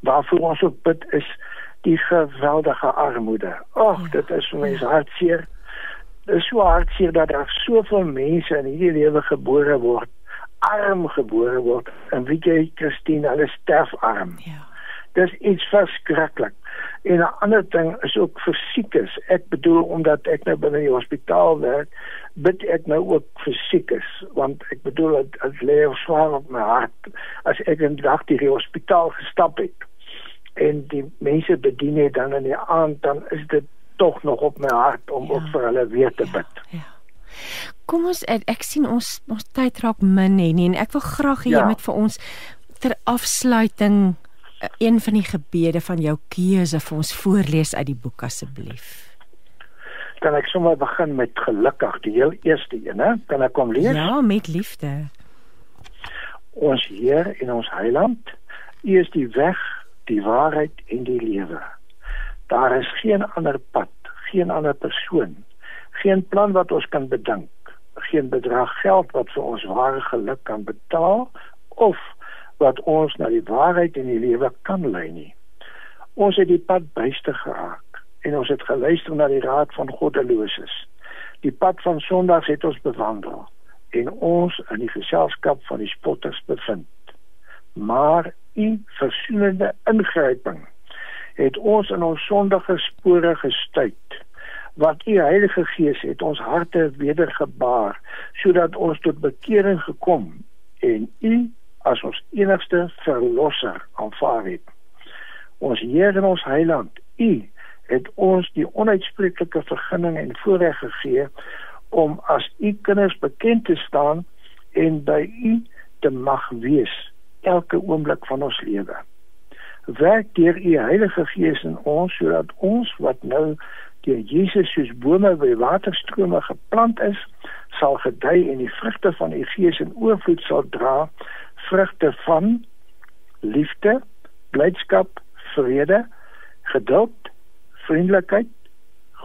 waarvoor ons ook bid is die geweldige armoede. Ag, dit is vir my hartseer. Dit is so hartseer dat daar soveel mense in hierdie lewe gebore word, arm gebore word en weet jy, Christine, hulle sterf arm. Ja. Dis iets verskriklik. En 'n ander ding is ook vir siekes. Ek bedoel omdat ek nou binne die hospitaal werk, bid ek nou ook vir siekes, want ek bedoel dit as leer swaar op my hart as ek die dag die hospitaal gestap het en die mense bedien het dan in die aand dan is dit tog nog op my hart om ja. ook vir hulle weer te bid. Ja. ja. Kom ons ek, ek sien ons ons tyd raak min hè en ek wil graag hê ja. jy moet vir ons ter afsluiting een van die gebede van jou keuse vir ons voorlees uit die boek asseblief. Kan ek sommer begin met gelukkig die heel eerste een hè? Kan ek kom lees? Ja, met liefde. Ons Heer en ons Heiland, U is die weg, die waarheid en die lewe. Daar is geen ander pad, geen ander persoon, geen plan wat ons kan bedink, geen bedrag geld wat vir ons ware geluk kan betaal of wat ons na die waarheid en die lewe kan lei nie. Ons het die pad byste geraak en ons het geluister na die raad van goddeloses. Die pad van Sondag het ons bewandel en ons in die geselskap van die spotters bevind. Maar u versoenende ingryping het ons in ons sondige spore gestuit wat u Heilige Gees het ons harte wedergebaar sodat ons tot bekering gekom en u as ons enigste verlosser aanvaar het ons Heer en ons Heiland u het ons die onuitspreeklike vergunning en voorreg gegee om as u kinders bekend te staan en by u te mag wees elke oomblik van ons lewe. Werk deur u Heilige Gees in ons sodat ons wat nou deur Jesus soos bome by waterstrome geplant is, sal gedei en die vrugte van u Gees in oorvloed sal dra, vrugte van liefde, blydskap, vrede, geduld, vriendelikheid,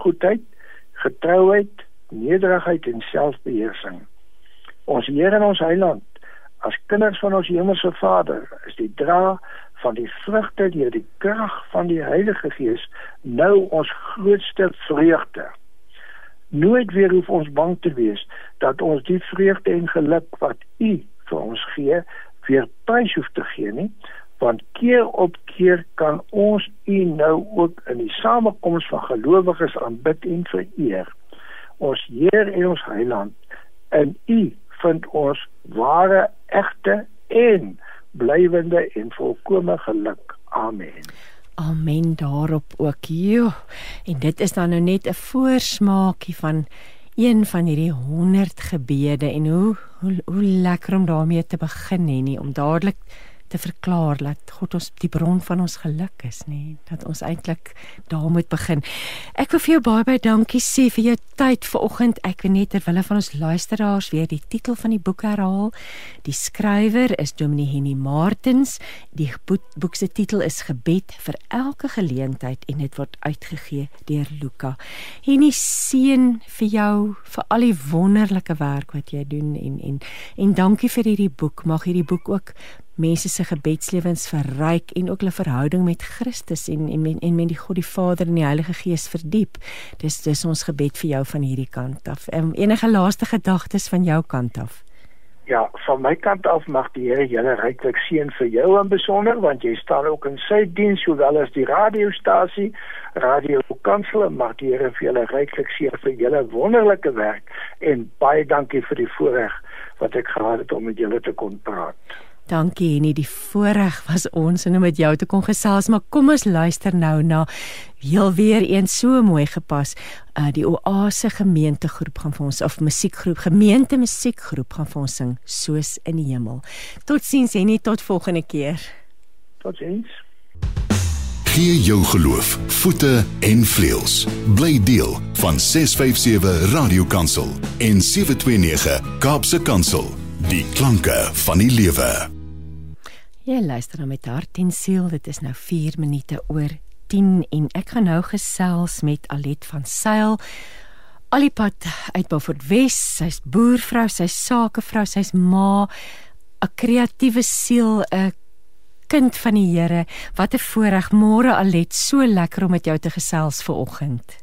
goedheid, getrouheid, nederigheid en selfbeheersing. Ons Here en ons Heiland as kinders van ons hemelse Vader is die dra van die vrugte deur die krag van die Heilige Gees nou ons grootste vreugde. Nooit weer hoef ons bang te wees dat ons die vreugde en geluk wat U vir ons gee, weer prys hoef te gee nie, want keer op keer kan ons U nou ook in die samekoms van gelowiges aanbid en vereer. Ons Heer en ons Heiland, in U vind ons ware egte en blywende en volkomme geluk. Amen. Amen daarop ook. Jo. En dit is dan nou net 'n voorsmaakie van een van hierdie 100 gebede en hoe hoe, hoe lekker om daarmee te begin hè nie om dadelik te verklaar dat God ons die bron van ons geluk is, nê, dat ons eintlik daar moet begin. Ek wil vir jou baie baie dankie sê vir jou tyd vanoggend. Ek wil net terwyl van ons luisteraars weer die titel van die boek herhaal. Die skrywer is Dominee Henny Martens. Die boek se titel is Gebed vir elke geleentheid en dit word uitgegee deur Luka. Henny seën vir jou vir al die wonderlike werk wat jy doen en en en dankie vir hierdie boek. Mag hierdie boek ook mense se gebedslewens verryk en ook hulle verhouding met Christus en en met, en met die God die Vader en die Heilige Gees verdiep. Dis dis ons gebed vir jou van hierdie kant af. Um, enige laaste gedagtes van jou kant af? Ja, van my kant af mag die Here julle ryklik seën vir jou en besonder want jy staan ook in sy diens sowel as die radiostasie Radio Kansel mag die Here vir julle ryklik seën vir julle wonderlike werk en baie dankie vir die voorreg wat ek gehad het om met julle te kon praat. Dankie en die voorreg was ons om met jou te kon gesels, maar kom ons luister nou na heel weer een so mooi gepas. Uh die Oase gemeentegroep gaan vir ons of musiekgroep, gemeente musiekgroep gaan vir ons sing soos in die hemel. Totsiens en nie tot volgende keer. Totsiens. Gee jou geloof voete en vleuels. Bly deel van 657 Radio Kansel en 729 Kaapse Kansel. Die klanke van die lewe. Jy luister nou met hart en siel. Dit is nou 4 minute oor 10 en ek gaan nou gesels met Alet van Sail. Alipad uit Beaufort Wes. Sy's boervrou, sy's sakevrou, sy's ma, 'n kreatiewe siel, 'n kind van die Here. Wat 'n voorreg môre Alet, so lekker om met jou te gesels ver oggend.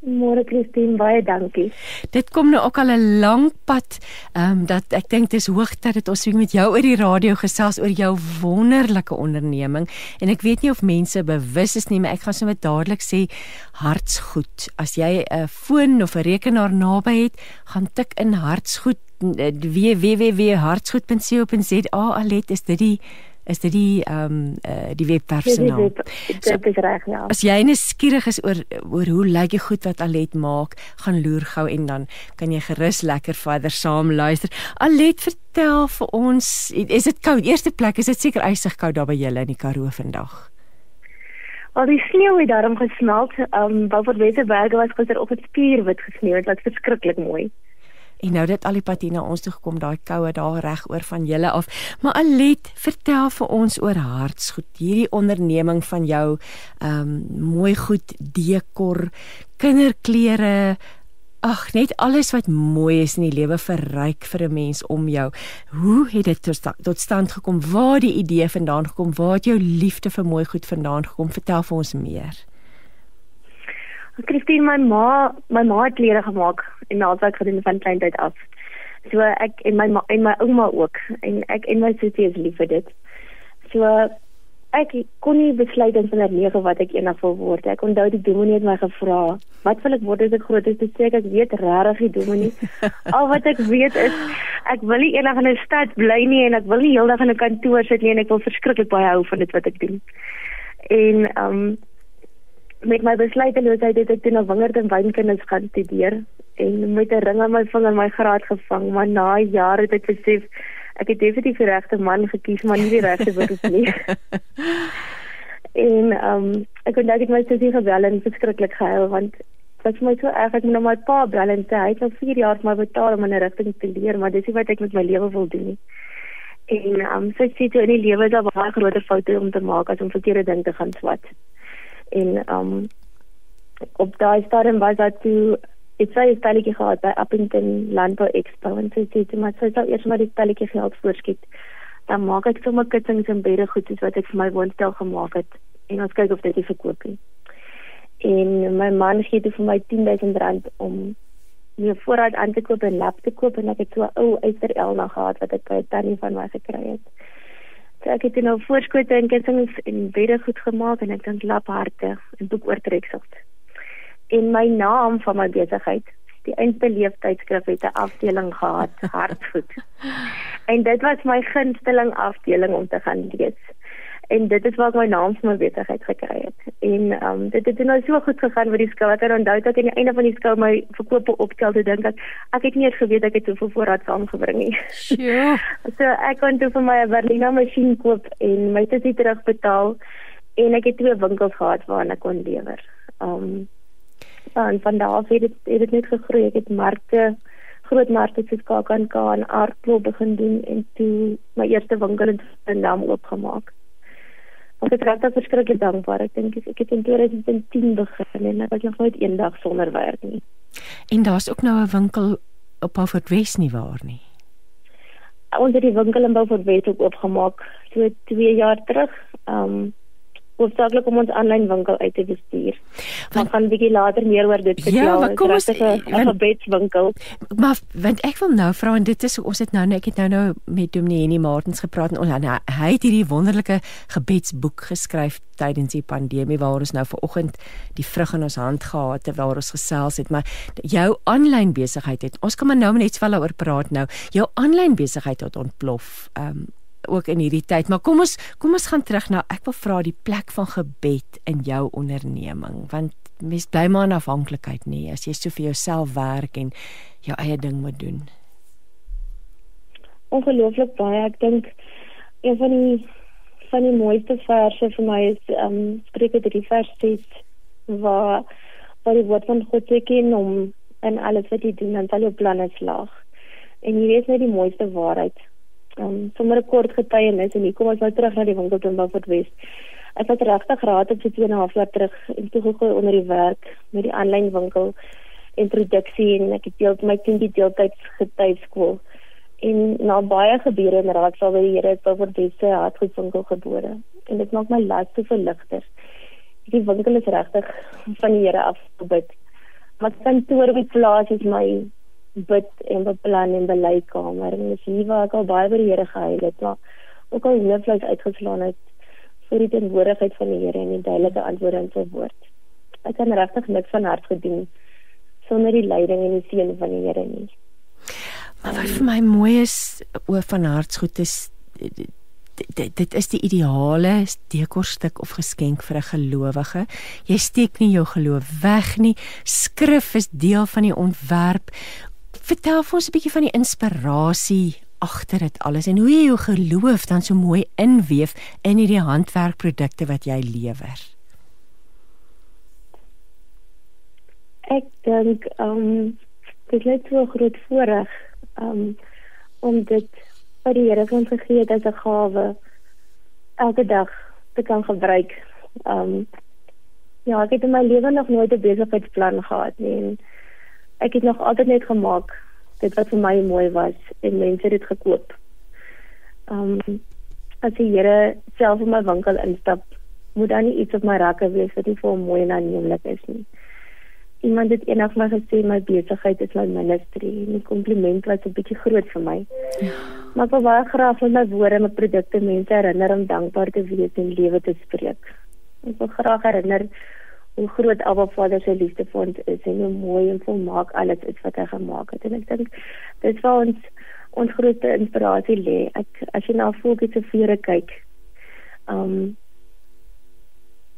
Môre Christine, baie dankie. Dit kom nou ook al 'n lang pad. Ehm um, dat ek dink dis hoogtyd dat ons weer met jou oor die radio gesels oor jou wonderlike onderneming. En ek weet nie of mense bewus is nie, maar ek gaan sommer dadelik sê hartsgoed. As jy 'n foon of 'n rekenaar naby het, gaan tik in hartsgoed www.hartsgoed.co.za. Alet is dit die is dit die ehm um, uh, die webpersoneel. Dit is reg ja. As jy net skieurig is oor oor hoe lyk die goed wat Alet maak, gaan loer gou en dan kan jy gerus lekker verder saam luister. Alet, vertel vir ons, is dit koud? Eerste plek, is dit seker ysig koud daar by julle in die Karoo vandag? Al die sneeu het daarom gesmelt. Ehm um, Beaufort Westerberg was gisteroggend spierwit gesneeu. Dit was verskriklik mooi. En nou dit al die pad hier na ons toe gekom, daai koue daar reg oor van julle af. Maar Alet, vertel vir ons oor Hartsgoed, hierdie onderneming van jou, ehm um, mooi goed dekor, kinderklere, ag, net alles wat mooi is in die lewe verryk vir 'n mens om jou. Hoe het dit tot stand gekom? Waar die idee vandaan gekom? Waar het jou liefde vir mooi goed vandaan gekom? Vertel vir ons meer. Christine, my ma, my ma het klere gemaak en naaldwerk gedoen van kleintyd af. So ek en my ma, en my ouma ook en ek en my sussie is lief vir dit. So ek kon nie besluit in van 9 wat ek eendag wil word. Ek onthou die dominee het my gevra, "Wat wil ek word as ek groot is?" Ek sê ek weet regtig die dominee. Al wat ek weet is ek wil nie eendag in 'n stad bly nie en ek wil nie heeldag in 'n kantoor sit nie en ek wil verskriklik baie hou van dit wat ek doen. En ehm um, met my besluiteloosheid het ek toe na wingerd en wynkennis gaan studeer en met 'n ring aan my vinger my graad gevang, maar na jare het ek besef ek het definitief die regte man gekies, maar nie die regte beroep nie. en ehm um, ek kon net my sussie gebel en verskriklik gehuil want dit was my so erg ek moet nou my pa bel en sê hy het al 4 jaar my betaal om in 'n rigting te leer, maar dis nie wat ek met my lewe wil doen nie. En ehm um, so sê jy in die lewe is daar baie groter foute om te maak as om verkeerde ding te gaan swat en um op daai stadium was dat toe ek sê 'n spelletjie gehad by Appington Landbou Expo en sy sê maar sy sou eers maar die spelletjie geld voorskiet. Dan maak ek sommer kussings en bedde goedjies wat ek vir my woonstel gemaak het en ons kyk of dit verkoop nie. En my man gee toe vir my 10000 rand om meer voorraad aan te koop en lap te koop en ek het so 'n ou Eyster Elna gehad wat ek by 'n tannie van my gekry het. So ek het nou voorskote en kussings en bedde goed gemaak en ek dink lapharte en boek oortreksels. En my naam van my besigheid, die eindbeleefdheidskrif het 'n afdeling gehad, hartgoed. en dit was my gunsteling afdeling om te gaan lees en dit is waar ek my naam vir my besigheid gekry het. En ehm um, dit het nou so goed gegaan met die skou. Ek het onthou dat aan die einde van die skou my verkope optel te dink dat ek het nie eens geweet ek het soveel voorraad saamgebring nie. Ja. so ek kon toe vir my 'n Berlina masjien koop en my sussie terugbetaal en ek het twee winkels gehad waarna ek kon lewer. Ehm um, en van daar af het dit het dit net gegroei. Ek het markte groot markte soos KAKNK en Aardklop begin doen en toe my eerste winkel in Stellenbosch oopgemaak. Ek het regtig verskriklik dankbaar. Ek dink ek het in 2010 begin en ek was nog nooit eendag sonder werk nie. En daar's ook nou 'n winkel op Beaufort West nie waar nie. Ons het die winkel in Beaufort West ook oopgemaak so 2 jaar terug. Ehm um, hoofsaaklik om ons aanlyn winkel uit te bestuur. Want gaan bietjie later meer oor dit vertel. Ja, maar kom ons 'n gebedswinkel. Maar want ek wil nou vra en dit is ons het nou ek het nou nou met Dominee Henny Martens gepraat en ons hy het hierdie wonderlike gebedsboek geskryf tydens die pandemie waar ons nou ver oggend die vrug in ons hand gehad het waar ons gesels het maar jou aanlyn besigheid het ons kan maar nou net swaal oor praat nou jou aanlyn besigheid het ontplof um, ook in hierdie tyd. Maar kom ons kom ons gaan terug na ek wil vra die plek van gebed in jou onderneming want mens bly maar in afhanklikheid nie as jy so vir jouself werk en jou eie ding moet doen. Ongelooflik baie. Ek dink een van die van die mooiste verse vir my is ehm um, Spreuke 3 vers 6 waar waar die woord van God teken om in alles wat jy doen, dan sal jou planne slaag. En hier is net die mooiste waarheid. Um, sommer 'n kort getuienis en hier kom ons nou terug na die winkel in Beaufort West. Ek het regtig geraad op vir 2 en 'n half jaar terug en toe gegaan onder die werk met die aanlyn winkel introduksie en ek het deel my kindie deeltyds getuieskool. En na baie gebeure in Raadsal by die Here het Beaufort West se hartgoedwinkel gebore. En dit maak my las te verligter. Die winkel is regtig van die Here af gebid wat kantoor op die plaas is my bid en beplan en beleidkamer en dis hier waar ek al baie by die Here gehuil het maar ook al hoofluis uitgeslaan het vir die teenwoordigheid van die Here en die duidelike antwoorde in sy woord ek kan regtig niks van hart gedoen sonder die leiding en die seën van die Here nie maar wat vir my mooi is oor van hartsgoed is dit dit is die ideale dekorstuk of geskenk vir 'n gelowige. Jy steek nie jou geloof weg nie. Skrif is deel van die ontwerp. Vertel vir ons 'n bietjie van die inspirasie agter dit alles en hoe jy jou geloof dan so mooi inweef in hierdie handwerkprodukte wat jy lewer. Ek dink ehm um, dit is so groot voorreg um, om dit wat die Here ons gegee het as 'n gawe elke dag te kan gebruik. Um ja, ek het in my lewe nog nooit 'n besigheidsplan gehad nie. En ek het nog altyd net gemaak dit wat vir my mooi was en mense het dit gekoop. Um as die Here self in my winkel instap, moet dan nie iets op my rakke wees wat nie vir hom mooi en aanneemlik is nie. Iemand het eendag my gesê my besigheid is my ministry en die kompliment was 'n bietjie groot vir my. Ja. Maar ek wil baie graag met my woorde en my produkte mense herinner om dankbaar te wees en lewe te spreek. Ek wil graag herinner hoe groot Abba Vader se liefde vir ons is en hoe mooi en volmaak alles is wat hy gemaak het. En ek dink dit vir ons ons grootste inspirasie lê. Ek as jy na voeltjie se vere kyk, um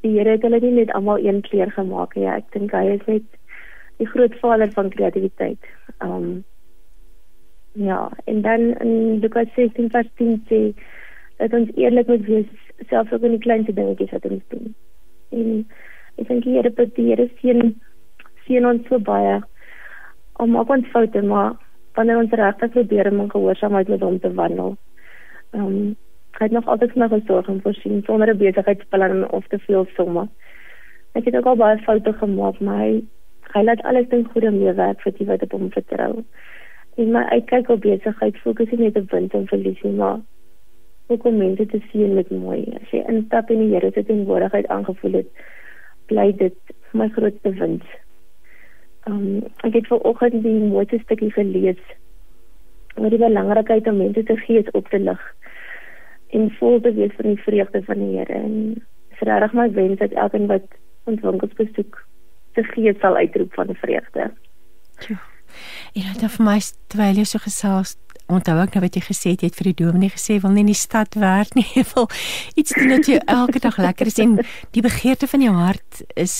die Here het hulle nie net almal een kleur gemaak nie. Ja, ek dink hy is net die groot vader van kreatiwiteit. Um ja, en dan in Lukas 16 vers 10 sê dat ons eerlik moet wees selfs ook in die kleinste dingetjies wat ons doen. En ek dink die Here het die Here sien sien ons so baie om maak ons foute maar wanneer ons regtig probeer om gehoorsaamheid met hom te wandel. Um Hy het nog altyd my gesorg en voorsien sonder 'n besigheidsplan of te veel somme. Ek het ook al baie foute gemaak, maar hy, hy laat alles ten goeie meewerk vir die wat op hom vertrou. En my uitkyk op besigheid fokus nie net op wind en verlies nie, maar ook om mense te sien met mooi. As jy instap in die Here se teenwoordigheid aangevoel het, bly dit my grootste wins. Um, ek het vanoggend die mooiste stukkie gelees oor die belangrikheid om mense te gees op te lig en vol te wees van die vreugde van die Here en is regtig my wens dat elkeen wat ons winkels besoek se gees sal uitroep van vreugde. Ja. En het vir my terwyl jy so gesels onthou ek nou wat jy gesê het jy het vir die dominee gesê wil nie in die stad werk nie wil iets doen wat jy elke dag lekker is en die begeerte van jou hart is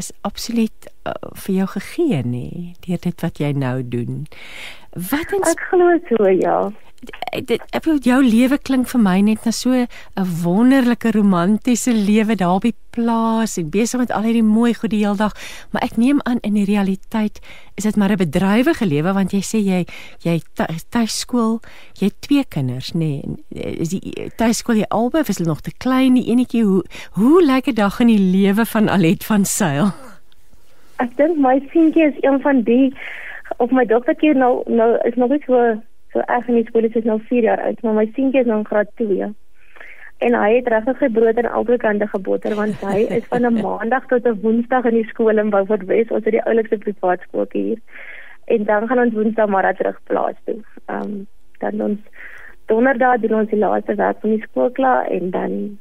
is absoluut uh, vir jou gegee nê deur dit wat jy nou doen. Wat ek glo so ja dit ek wil jou lewe klink vir my net na so 'n wonderlike romantiese lewe daar die plaas en besig met al hierdie mooi goed die hele dag. Maar ek neem aan in die realiteit is dit maar 'n bedrywige lewe want jy sê jy jy tuiskool jy het twee kinders nê nee, is die tuiskool jy albei is hulle nog te klein die enetjie hoe hoe lyk 'n dag in die lewe van Alet van Sail? Ek dink my seentjie is een van die of my dogtertjie nou nou is nog nie so So ek en die skool is nou 4 jaar oud, maar my seentjie is nou in graad 2. En hy het regtig sy brood aan albei kante geboter want hy is van 'n maandag tot 'n woensdag in die skool in Beaufort West, ons het die oulikste privaat skool hier. En dan gaan ons woensdag maar terug plaas toe. Ehm um, dan ons donderdag doen ons die laaste werk van die skool klaar en dan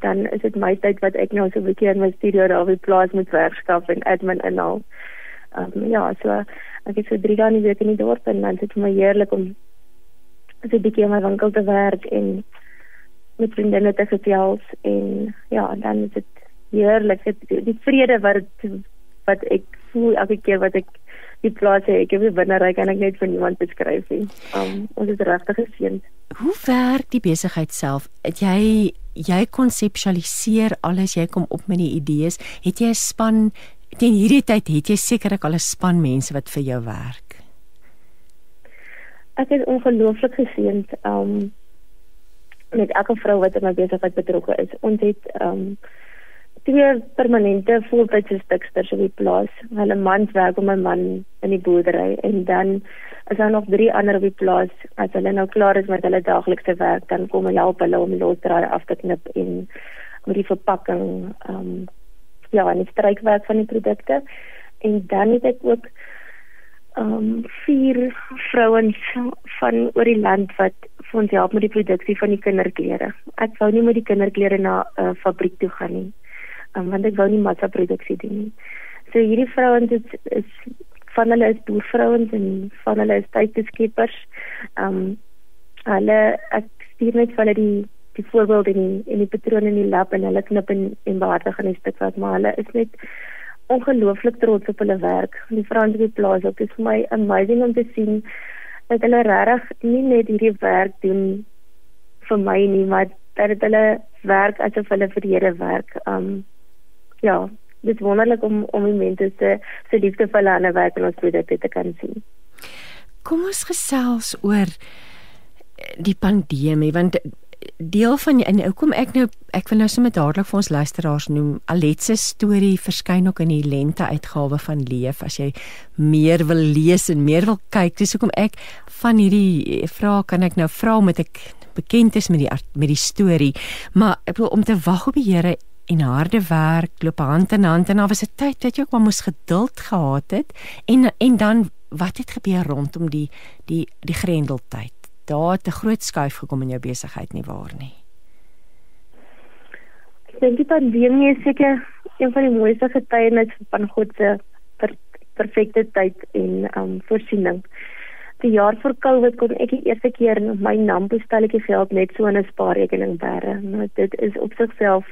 dan is dit my tyd wat ek nou so 'n bietjie in my studio daar op die plaas moet werkskaf en admin en al. Ehm um, ja, so ek het so 3 dae in die week in die dorp en dan is dit vir my heerlik om so 'n bietjie in my winkel te werk en met vriendinne te gesels en ja, dan is dit heerlik. Dit die vrede wat wat ek voel elke keer wat ek die plaas het. Ek het nie binne ry kan ek net vir niemand beskryf nie. Um ons is regtig geseënd. Hoe werk die besigheid self? Het jy jy konseptualiseer alles, jy kom op met die idees. Het jy 'n span teen hierdie tyd het jy sekerlik al 'n span mense wat vir jou werk? Ek is ongelooflik geseënd um met elke vrou wat in my besigheid betrokke is. Ons het um twee permanente voltydse stuksters op die plaas. Hulle mans werk om my man in die boerdery en dan is daar nog drie ander op die plaas. As hulle nou klaar is met hulle daaglikse werk, dan kom hulle help hulle om die losdrade af te knip en met die verpakking, ehm um, ja, en die strykwerk van die produkte. En dan het ek ook ehm um, vier vrouens van oor die land wat vir ons help met die produksie van die kinderklere. Ek wou nie met die kinderklere na 'n uh, fabriek toe gaan nie um, want ek wou nie massa produksie doen nie. So hierdie vrouens is, is van hulle is boervrouens en van hulle is tydbeskeppers. Ehm um, hulle ek stuur net vir hulle die die voorbeeld in die, in die patrone in die lab en hulle knip en en behartig aan die stuk wat maar hulle is net ongelooflik trots op hulle werk. Die op die plaas ook is vir my amazing om te sien dat hulle regtig nie net hierdie werk doen vir my nie, maar dat hulle werk asof hulle vir die Here werk. Um ja, dit is wonderlik om om die mense se se liefde vir hulle werk en ons produkte te kan sien. Kom ons gesels oor die pandemie want deel van en nou kom ek nou ek wil nou sommer dadelik vir ons luisteraars noem Alet se storie verskyn ook in die lente uitgawe van Leef as jy meer wil lees en meer wil kyk dis hoekom ek van hierdie vrae kan ek nou vra met ek bekend is met die met die storie. Maar ek wil om te wag op die Here en harde werk loop hand in hand en daar was 'n tyd dat jy ook maar moes geduld gehad het en en dan wat het gebeur rondom die die die grendeltyd daar het 'n groot skuif gekom in jou besigheid nie waar nie ek dink die pandemie is seker een van die mooiste getuienis van God se per, perfekte tyd en um voorsiening die jaar voor Covid kon ek die eerste keer my nampo stelletjie geld net so in 'n spaarrekening bære nou dit is op sigself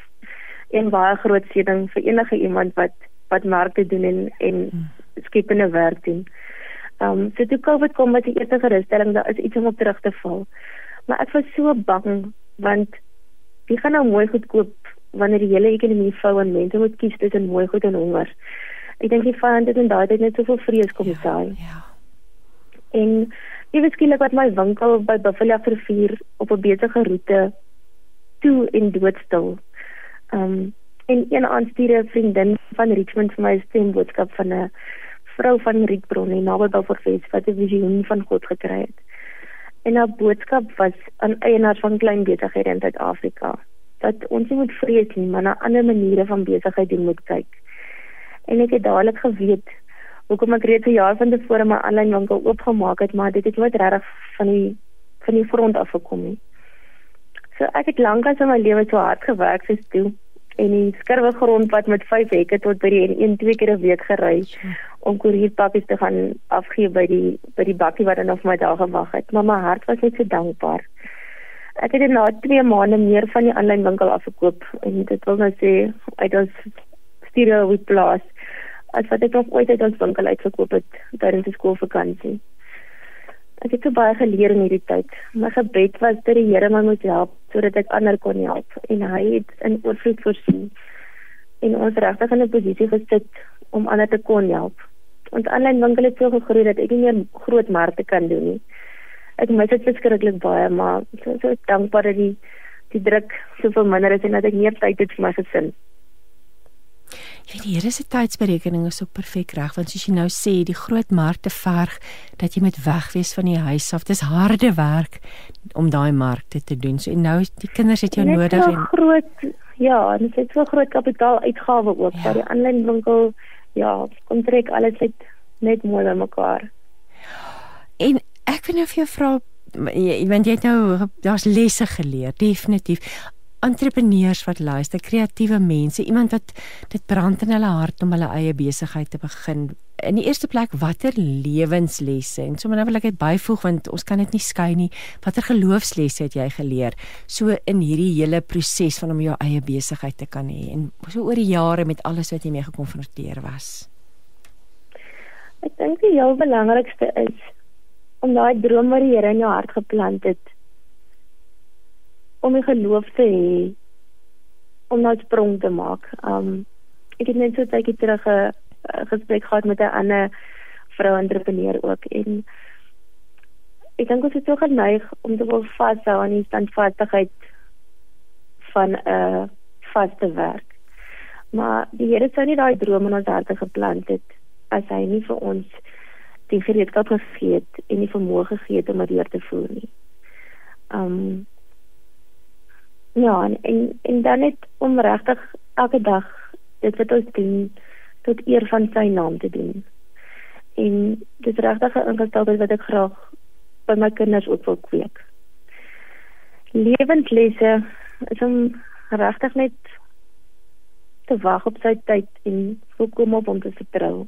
'n baie groot seëning vir enige iemand wat wat markte doen en en hmm. skepende werk doen. Ehm um, so toe Covid kom met die eerste gerusstelling daar is iets om op terug te val. Maar ek was so bang want wie gaan nou mooi goed koop wanneer die hele ekonomie vou en mense moet kies tussen mooi goed en honger. Ek dink die vyand het in daai tyd net soveel vrees kom ja, saai. Ja. En jy weet skielik wat my winkel by Buffalo Rivier op 'n besige roete toe en doodstil Um en een aanstuurde vriendin van Richmond vir my stemboodskap van 'n vrou van Rietbron in naby Beaufortwes wat 'n visioen van God gekry het. En haar boodskap was aan eienaars van klein besighede in Suid-Afrika dat ons nie moet vrees nie, maar na ander maniere van besigheid doen moet kyk. En ek het dadelik geweet hoekom ek reeds 'n jaar van tevore my aanlyn winkel oopgemaak het, maar dit het nooit regtig van die van die front af gekom nie. So ek het lank as in my lewe so hard gewerk soos toe en die skurwe grond wat met 5 hekke tot by die een twee keer 'n week gery om koerierpakkies te gaan afgee by die by die bakkie wat dan op my daar gewag het. Maar my hart was net so dankbaar. Ek het na 2 maande meer van die aanlyn winkel afgekoop en dit wil nou sê uit ons studio with plus as wat ek nog ooit uit ons winkel uitgekoop het tydens die skoolvakansie. Ek het so baie geleer in hierdie tyd. My gebed was dat die Here my moet help sodat ek ander kon help en hy het in oorvloed voorsien en ons regtig in 'n posisie gesit om ander te kon help. Ons aanlyn winkel het so gegroei dat ek nie meer groot markte kan doen nie. Ek mis dit verskriklik baie, maar so so dankbaar dat die die druk so veel minder is en dat ek meer tyd het vir my gesin. Jy weet die Here se tydsberekening is ook perfek reg want soos jy nou sê die groot markte verg dat jy moet wegwees van die huis af. Dis harde werk om daai markte te doen. So en nou die kinders het jou net nodig en groot ja, en dit is so groot kapitaal uitgawe ook ja. vir die aanlyn winkel. Ja, kom trek alles net net mooi by mekaar. En ek wil nou vir jou vra jy want jy het nou daar's lesse geleer, definitief entrepreneurs wat luister, kreatiewe mense, iemand wat dit brand in hulle hart om hulle eie besigheid te begin. in die eerste plek watter lewenslesse en sommer nou wil ek dit byvoeg want ons kan dit nie skei nie. Watter geloofslesse het jy geleer so in hierdie hele proses van om jou eie besigheid te kan hê en so oor die jare met alles wat jy mee gekonfronteer was? Ek dink die heel belangrikste is om daai droom wat die Here in jou hart geplant het om 'n geloof te hê om nou sprong te maak. Um ek het net so tydjie terug 'n gesprek gehad met 'n ander vrou entrepreneur ook en ek dink ons het so geneig om te wil vashou aan die standvastigheid van 'n uh, vaste werk. Maar die Here sou nie daai droom in ons harte geplant het as hy nie vir ons die gereedskap gegee het en die vermoë gegee het om dit deur te voer nie. Um Ja, en en, en dan net om regtig elke dag dit wat ons doen tot eer van sy naam te doen. En dit is regtig 'n ingesteldheid wat ek graag by my kinders ook wil kweek. Lewenslesse is om regtig net te wag op sy tyd en volkom op om te vertrou.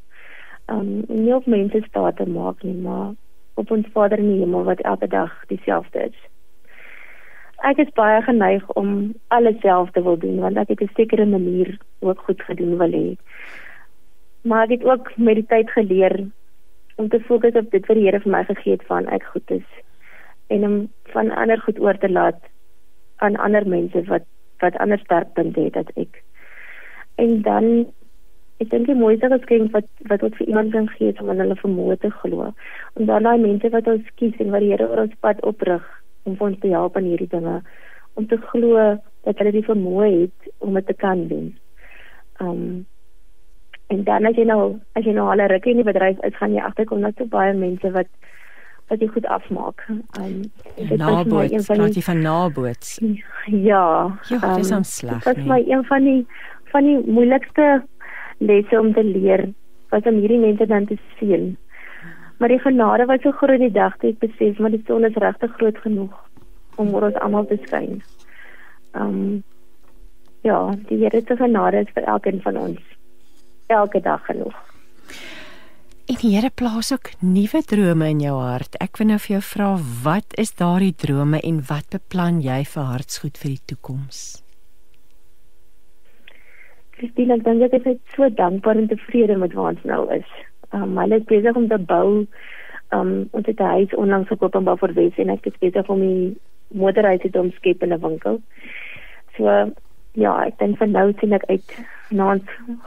Um nie op mense staat te maak nie, maar op ons Vader in die hemel wat elke dag dieselfde is ek is baie geneig om alles self te wil doen want ek het 'n sekere manier ook goed gedoen wil hê. Maar ek het ook met die tyd geleer om te fokus op dit wat die Here vir my gegee het van ek goed is en om van ander goed oor te laat aan ander mense wat wat ander sterkpunte het as ek. En dan ek dink die mooiste geskenk wat wat ons vir iemand kan gee is om aan hulle vermoë te glo. En dan daai mense wat ons kies en wat die Here oor ons pad oprig om ons te help aan hierdie dinge om te glo dat hulle die vermoë het om dit te kan doen. Um en dan as jy nou as jy nou al 'n ruk in die bedryf is, gaan jy agterkom dat so baie mense wat wat jy goed afmaak. Um dit is my een van die van naboots. Ja. Ja, dit is um, sleg. Dit is my een van die van die moeilikste lesse om te leer was om hierdie mense dan te sien Maar die genade was so groot die dag toe ek besef maar die son is regtig groot genoeg om oor ons almal te skyn. Um ja, die Here se genade is vir elkeen van ons elke dag genoeg. En die Here plaas ook nuwe drome in jou hart. Ek wil nou vir jou vra, wat is daardie drome en wat beplan jy vir hartsgoed vir die toekoms? Christine, ek dink ek is so dankbaar en tevrede met waar ons nou is um, hulle is besig om te bou. Um ons het 'n huis onlangs gekoop in Beaufort en ek is besig om die motorhuis te omskep in 'n winkel. So ja, ek dink van nou sien ek uit na 'n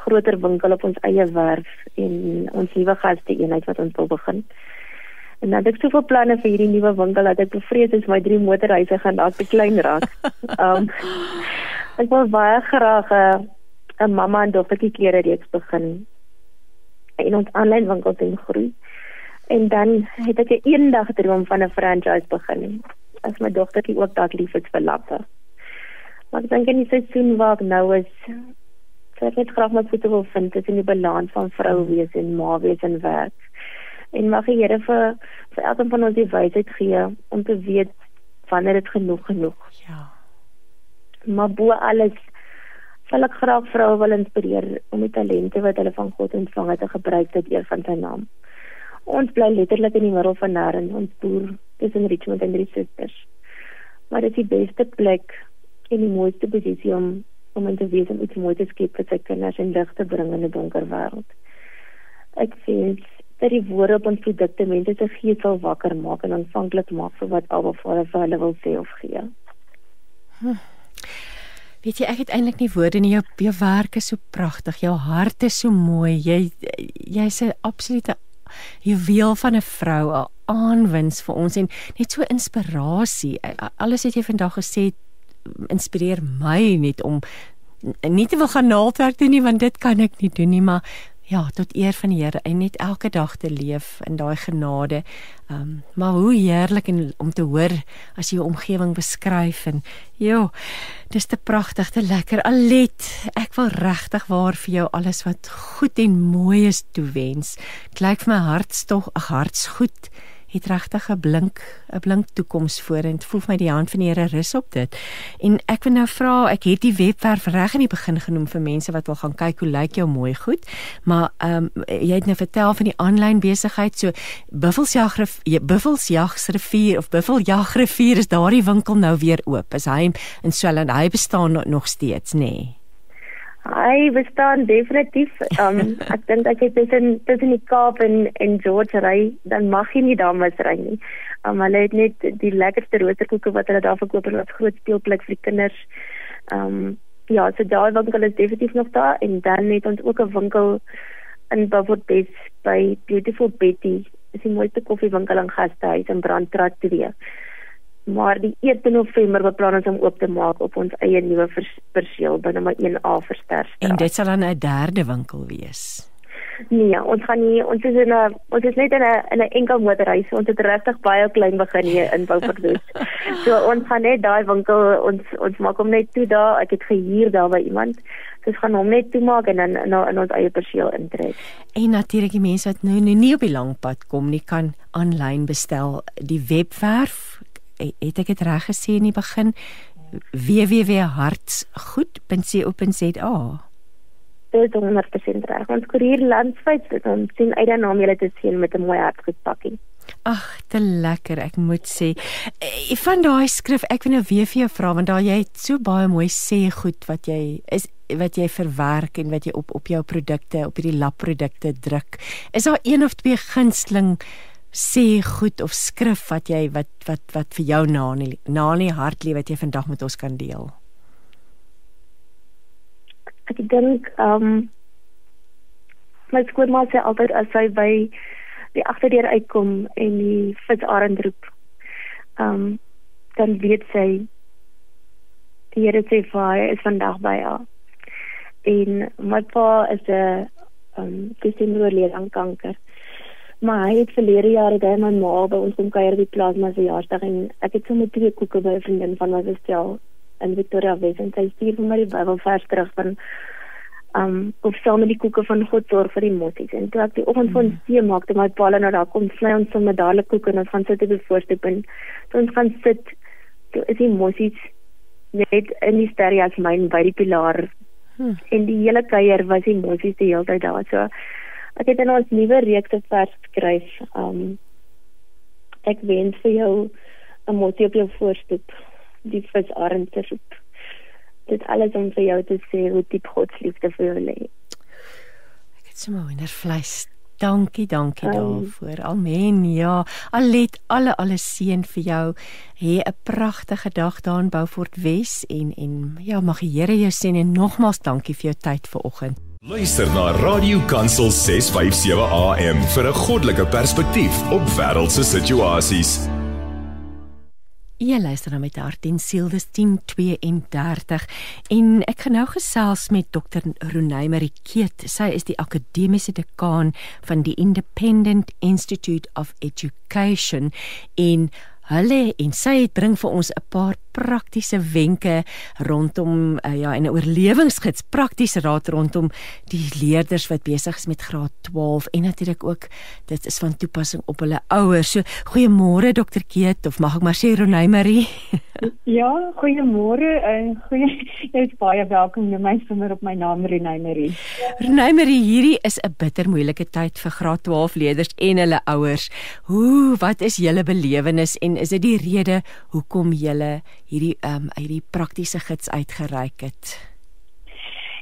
groter winkel op ons eie werf en ons nuwe gaste eenheid wat ons wil begin. En dan het ek soveel planne vir hierdie nuwe winkel dat ek bevrees is my drie motorhuise gaan dalk te klein raak. Um ek wil baie graag 'n uh, 'n mamma en dogtertjie klere reeks begin en ons aanlyn winkel te groei. En dan het ek 'n eendag droom van 'n franchise begin. As my dogtertjie ook dalk lief is vir lappe. Maar ek dink in die seisoen waar ek nou is, sou ek net graag my voete wil vind tussen die balans van vrou wees en ma wees en werk. En mag die Here vir vir elkeen van ons die wysheid gee om te weet wanneer dit genoeg genoeg. Ja. Maar bo alles sal ek graag vroue wil inspireer om die talente wat hulle van God ontvang het te gebruik tot eer van sy naam. Ons bly letterlik in die middel van nêrens, ons boer tussen Richmond en drie susters. Maar dit is die beste plek en die mooiste posisie om om in te wees om iets moois te skep vir sy kinders en lig te bring in 'n donker wêreld. Ek sien dat die woorde op ons produkte mense se gees sal wakker maak en aanvanklik maak vir wat Alba vir hulle wil sê of gee. Hm. Weet jy, ek het eintlik nie woorde nie. Jou jou werk is so pragtig. Jou hart is so mooi. Jy jy's 'n absolute juweel van 'n vrou, 'n aanwins vir ons en net so inspirasie. Alles wat jy vandag gesê het inspireer my net om nie te wil gaan naaldwerk doen nie want dit kan ek nie doen nie, maar ja, tot eer van die Here en net elke dag te leef in daai genade. Ehm um, maar hoe heerlik en om te hoor as jy jou omgewing beskryf en ja, dis te pragtig, te lekker. Alet, ek wil regtig waar vir jou alles wat goed en mooi is toewens. Dit lyk vir my hartstog, ag hartsgoed het regtig 'n blink 'n blink toekoms voor en voel vir my die hand van die Here rus op dit. En ek wil nou vra, ek het die webwerf reg in die begin genoem vir mense wat wil gaan kyk hoe lyk jou mooi goed, maar ehm um, jy het nou vertel van die aanlyn besigheid so Buffelsjag Buffelsjagsrivier of Buffeljagrivier is daardie winkel nou weer oop. Is hy in Swellen hy bestaan nog steeds, nê? Nee. Hy bestaan definitief. Um ek dink as jy tussen tussen die Kaap en en George ry, dan mag jy nie daar mis ry nie. Um hulle het net die lekkerste roosterkoeke wat hulle daar verkoop en wat groot speelplek vir die kinders. Um ja, so daai winkel is definitief nog daar en dan het ons ook 'n winkel in Beaufort Wes by Beautiful Betty. Dis die mooiste koffiewinkel in Gastehuis in Brandstraat 2 maar die 1 November beplan ons om oop te maak op ons eie nuwe perseel by nommer 1A Versterstraat. En dit sal dan 'n derde winkel wees. Nee, ons gaan nie ons is in 'n ons is net in 'n in 'n enkel motorhuis. Ons het regtig baie klein begin hier in Beaufort. so ons gaan net daai winkel ons ons maak hom net toe daar. Ek het gehuur daar by iemand. Dis gaan hom net toemaak en dan na in ons eie perseel intrek. En natuurlik die mense wat nou nie op die lang pad kom nie kan aanlyn bestel die webwerf het ek dit reg gesê in die begin www.hartsgoed.co.za Dit is 100% reg. Ons koerier landwyd ons sien uit daarna om julle te sien met 'n mooi hartgoedpakking. Ag, te lekker, ek moet sê. Ek van daai skrif, ek wil nou weer vir jou vra want daar jy het so baie mooi sê goed wat jy is wat jy verwerk en wat jy op op jou produkte, op hierdie lapprodukte druk. Is daar een of twee gunsteling sê goed of skrif wat jy wat wat wat vir jou na in die, na in die hart lê wat jy vandag met ons kan deel? Ek dink ehm um, my skoolma sê altyd as sy by die agterdeur uitkom en die visarend roep. Ehm um, dan weet sy die Here sê vir haar is vandag by haar. En my pa is 'n ehm um, dis 'n oorlede aan kanker maar hy het verlede jaar het hy my ma by ons kom kuier by plasma se verjaarsdag en ek het sommer twee koeke by 'n vriendin van my bestel in Victoria West en sy stuur vir my die Bybelvers terug van um of saam met die koeke van God sorg vir die mossies en toe ek die oggend van mm. see maak toe my pa nou daar kom sny ons sommer dadelik koeke en ons gaan sit op die voorstoep en toe ons gaan sit toe is die mossies net in die sterre as myn by die pilaar hmm. en die hele kuier was die mossies die hele tyd daar so Ek het in ons nuwe reeks vers geskryf. Um ek wens vir jou 'n motie op jou voorstoep, die visarend te roep. Dit alles om vir jou te sê hoe diep God se liefde vir jou lê. Ek het sommer wonder vleis. Dankie, dankie daarvoor. Amen. Ja, allet alle alle seën vir jou. Hê 'n pragtige dag daar in Beaufort Wes en en ja, mag die Here jou seën en nogmaals dankie vir jou tyd vanoggend. Luister na Radio Kansel 657 AM vir 'n goddelike perspektief op wêreldse situasies. Jy luister na met hart en siel dis 10:32 en ek gaan nou gesels met Dr. Ronay Marikeet. Sy is die akademiese dekaan van die Independent Institute of Education in Hulle en sy bring vir ons 'n paar praktiese wenke rondom uh, ja en 'n oorlewingsgids, praktiese raad rondom die leerders wat besig is met graad 12 en natuurlik ook dit is van toepassing op hulle ouers. So goeiemôre Dr Keet of mag ek maar sê Ronay Marie? ja, goeiemôre en uh, goeie jy is baie welkom jy my sommer op my naam Ronay Marie. Ronay Marie, hierdie is 'n bitter moeilike tyd vir graad 12 leerders en hulle ouers. Hoe wat is julle belewenis en is dit die rede hoekom julle hierdie ehm um, hierdie praktiese gids uitgereik het?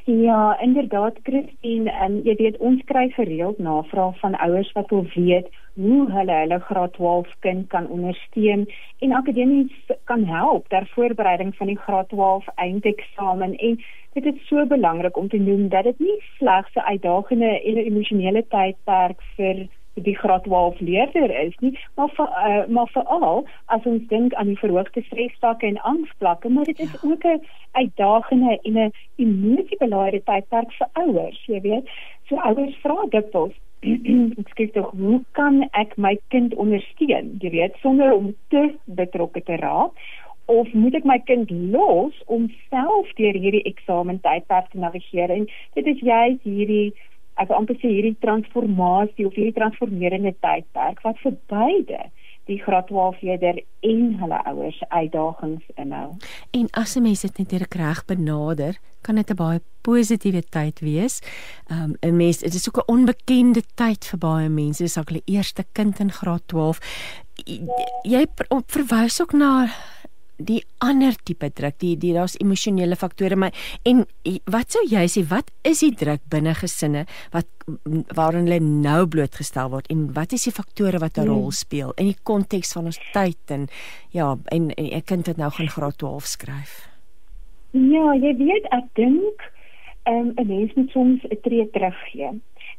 Ja, inderdaad Christine, en jy weet ons kry gereeld navrae van ouers wat wil weet hoe hulle hulle graad 12 kind kan ondersteun en akademies kan help ter voorbereiding van die graad 12 eindeksamen en dit is so belangrik om te noem dat dit nie slegs 'n uitdagende en emosionele tydperk vir die graad 12 leerder is nie maar vir uh, maar veral as ons dink aan die verhoogde stresvlakke en angsvlakke maar dit is ja. ook 'n uitdagende en 'n emosiebelaaide tydperk vir ouers jy weet. So ouers vra dikwels ek sê tog hoe kan ek my kind ondersteun? Jy weet sonder om te betrokke te raak of moet ek my kind los om self deur hierdie eksamen tydperk te navigeer? En dit is juist hierdie ek wil amper sê hierdie transformasie of hierdie transformerende tydperk wat vir beide die graad 12 leerder en hulle ouers uitdagings inhou. En as 'n mens dit net reg benader, kan dit 'n baie positiewe tyd wees. Um 'n mens dit is ook 'n onbekende tyd vir baie mense. Dis ook hulle eerste kind in graad 12. Jy verwys ook na die ander tipe druk, die die daar's emosionele faktore, maar en wat sou jy sê wat is die druk binne gesinne wat waarin hulle nou blootgestel word en wat is die faktore wat 'n rol hmm. speel in die konteks van ons tyd en ja, en, en 'n kind wat nou gaan graad 12 skryf? Ja, jy weet ek dink um, 'n mens moet soms 'n tree terug gee.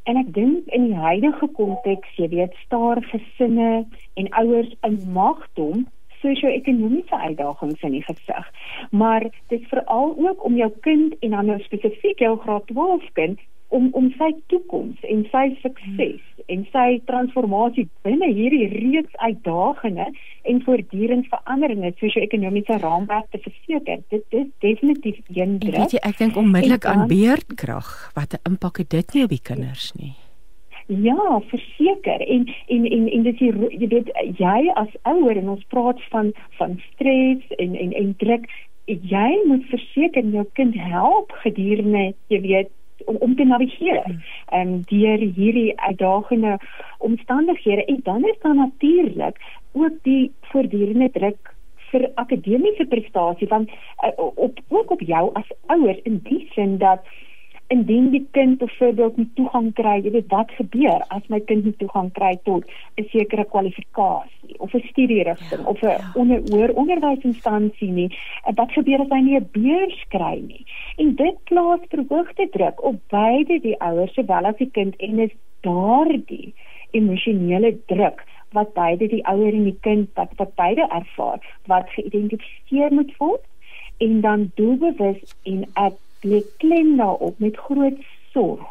En ek dink in die huidige konteks, jy weet, staar gesinne en ouers in magdom sosio-ekonomiese uitdagings in die gesig. Maar dit veral ook om jou kind en dan nou spesifiek jou graad 12 kind om om sy toekoms en sy sukses hmm. en sy transformasie binne hierdie reeds uitdagende en voortdurend veranderende sosio-ekonomiese raamwerk te verseker. Dit is definitief een druk. Weet jy, ek dink onmiddellik aan beerdkrag. Wat 'n impak het dit nie op die kinders nie? Ja, verseker. En en en en dis jy weet jy as ouer en ons praat van van stres en en en druk, jy moet verseker jou kind help gedurende jy weet om om te navigeer. Ehm um, deur hierdie uitdagende omstandighede en dan is daar natuurlik ook die voortdurende druk vir akademiese prestasie want uh, op ook op jou as ouer in die sin dat indien die kind byvoorbeeld nie toegang kry, jy weet wat gebeur as my kind nie toegang kry tot 'n sekere kwalifikasie of 'n studierigting ja, of 'n ja. onder hoër onderwysinstansie nie, wat gebeur as hy nie 'n beurs kry nie? En dit plaas verhoogde druk op beide die ouers sowel as die kind en is daardie emosionele druk wat beide die ouer en die kind wat wat beide ervaar wat geïdentifiseer moet word en dan doelbewus en ek lê klem daarop met groot sorg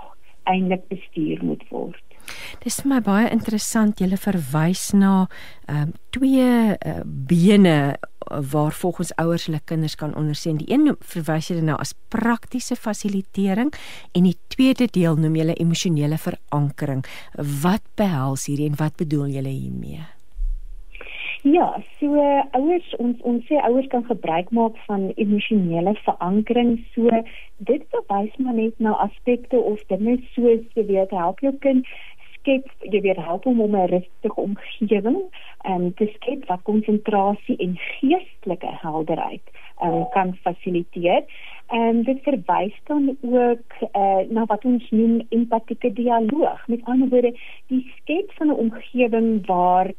eintlik bestuur moet word. Dis vir my baie interessant jy verwys na um, twee uh, bene waar volgens ouers hulle kinders kan ondersteun. Die een verwys jy nou as praktiese fasilitering en die tweede deel noem jy emosionele verankering. Wat behels hierdie en wat bedoel jy hiermee? Ja, so ouers ons ons sê ouers kan gebruik maak van emosionele verankering. So dit verwys maar net na aspekte of dinge soos jy weet help jou kind skep jy weet help hom om 'n rustige omgewing um, te skep wat konsentrasie en geestelike helderheid um, kan fasiliteer. En dit verwys dan ook uh, na wat ons noem empatieke dialoog. Met ander woorde, die skep van 'n omgewing waar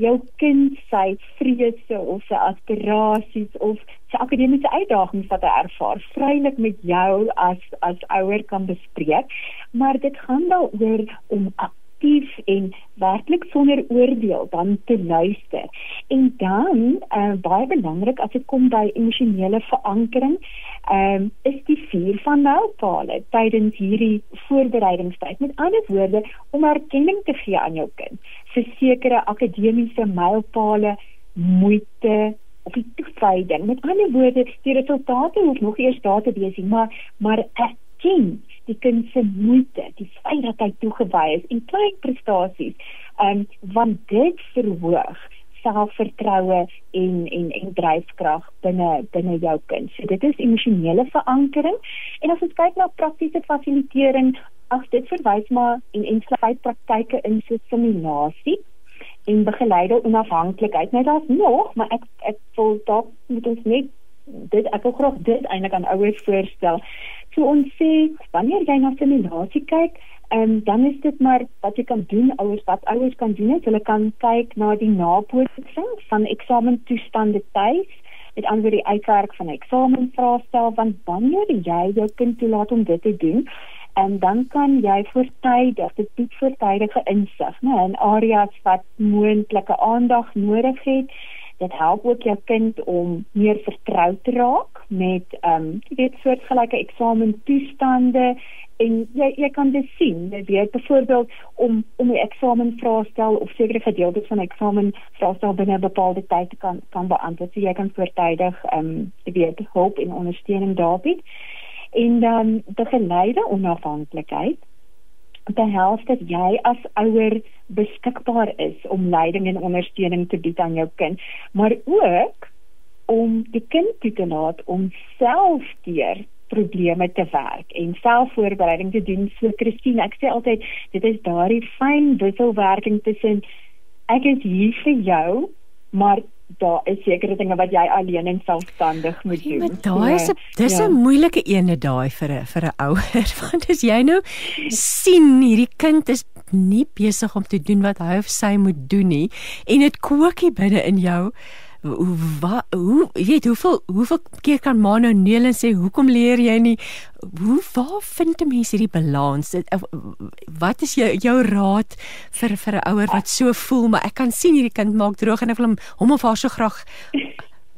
jou kind sy vrese of sy aspirasies of sy akademiese uitdagings wat hy ervaar vrylik met jou as as ouer kan bespreek. Maar dit gaan daaroor om aktief en werklik sonder oordeel dan te luister en dan uh, baie belangrik as dit kom by emosionele verankering um, is die vier van mylpale tydens hierdie voorbereidingstyd met ander woorde om erkenning te gee aan jou kind vir sekere akademiese mylpale moeite of die toewyding. Met ander woorde, die resultate hoef nog eers daar te wees, maar maar erken die kind se moeite, die feit dat hy toegewy is en klein prestasies, um, want dit verhoog selfvertroue en en en dryfkrag binne binne jou kind. So dit is emosionele verankering. En as ons kyk na praktiese fasilitering, ag dit verwys maar en en sluit praktyke in so simulasie en begeleide onafhanklikheid. Nou daar's nog, maar ek ek wil dalk moet ons net dit ek wil graag dit eintlik aan ouers voorstel. So ons sê wanneer jy na simulasie kyk, um, dan is dit maar wat jy kan doen ouers wat ouers kan doen is hulle kan kyk na die nabootsing van eksamentoestande tuis met ander die uitwerk van 'n eksamenvraestel want wanneer jy jou kind toelaat om dit te doen en dan kan jy voortydig dit bied voortydige insig nê in areas wat moontlike aandag nodig het dit help ook jou kind om meer vertroud te raak met ehm um, jy weet soortgelyke eksamen toestande en jy jy kan dit sien. Jy weet byvoorbeeld om om 'n eksamen vraestel of sekere gedeeltes van 'n eksamen vraestel binne 'n bepaalde tyd te kan kan beantwoord. So jy kan voortydig ehm um, weet hulp en ondersteuning daar bied en dan begeleide onafhanklikheid behels dat jy as ouer beskikbaar is om leiding en ondersteuning te bied aan jou kind, maar ook om die kind toe te laat om self deur probleme te werk en selfvoorbereiding te doen. So Christine, ek sê altyd dit is daardie fyn wisselwerking tussen ek is hier vir jou, maar daar is sekere dinge wat jy alleen en selfstandig moet doen. Maar daai is 'n dis 'n ja. moeilike ene daai vir 'n vir 'n ouer want as jy nou sien hierdie kind is nie besig om te doen wat hy of sy moet doen nie en dit kookie binne in jou hoe wat hoe weet hoeveel hoeveel keer kan ma nou neel en sê hoekom leer jy nie hoe waar vind 'n mens hierdie balans eh, wat is jou jou raad vir vir 'n ouer wat so voel maar ek kan sien hierdie kind maak droog en ek wil hom hom of haar so graag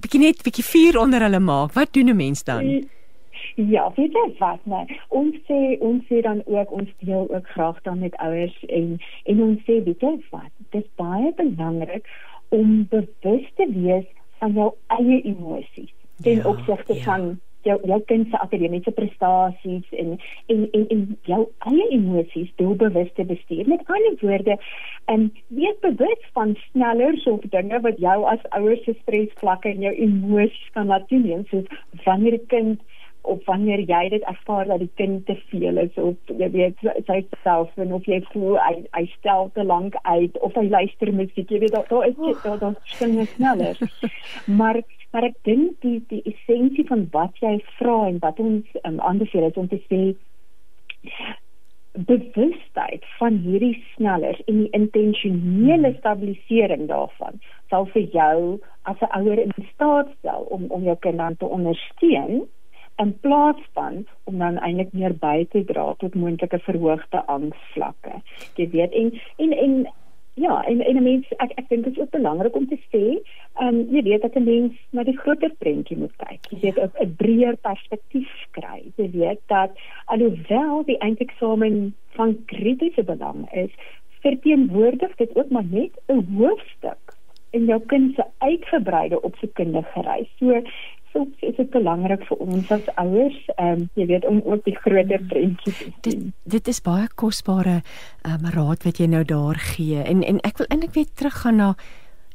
bietjie net bietjie vuur onder hulle maak wat doen 'n mens dan Ja, weet jy wat nou? Ons sê ons sê dan ook ons deel ook graag dan met ouers en en ons sê weet jy wat? Dit is baie belangrik om bewus te wees van jou eie emosies ten ja, opsigte ja. van jou jou kind se akademiese prestasies en en en en jou eie emosies doelbewus te bestuur. Met ander woorde, en um, wees bewus van sneller so dinge wat jou as ouers se stresvlakke en jou emosies kan laat toeneem, soos wanneer 'n kind of wanneer jy dit ervaar dat die kind te veel is of jy weet sy self en of jy voel hy, hy stel te lank uit of hy luister musiek jy weet daar daar is dit daar daar skyn net sneller maar maar ek dink die die essensie van wat jy vra en wat ons um, aanbeveel is om te sê bewustheid van hierdie snellers en die intentionele stabilisering daarvan sal vir jou as 'n ouer in staat stel om om jou kind aan te ondersteun in plaas van om dan eintlik meer by te dra tot moontlike verhoogde angsvlakke. Jy weet en en en ja, en en 'n mens ek ek dink dit is ook belangrik om te sê, ehm um, jy weet dat 'n mens na die groter prentjie moet kyk. Jy weet 'n breër perspektief kry. Jy weet dat alhoewel die eindeksamen van kritiese belang is, verteenwoordig dit ook maar net 'n hoofstuk in jou kind se uitgebreide opvoedkundige reis. So soms is dit belangrik vir ons as ouers, ehm um, jy weet om ook die groter prentjie te sien. Dit, dit is baie kosbare ehm um, raad wat jy nou daar gee. En en ek wil eintlik weer teruggaan na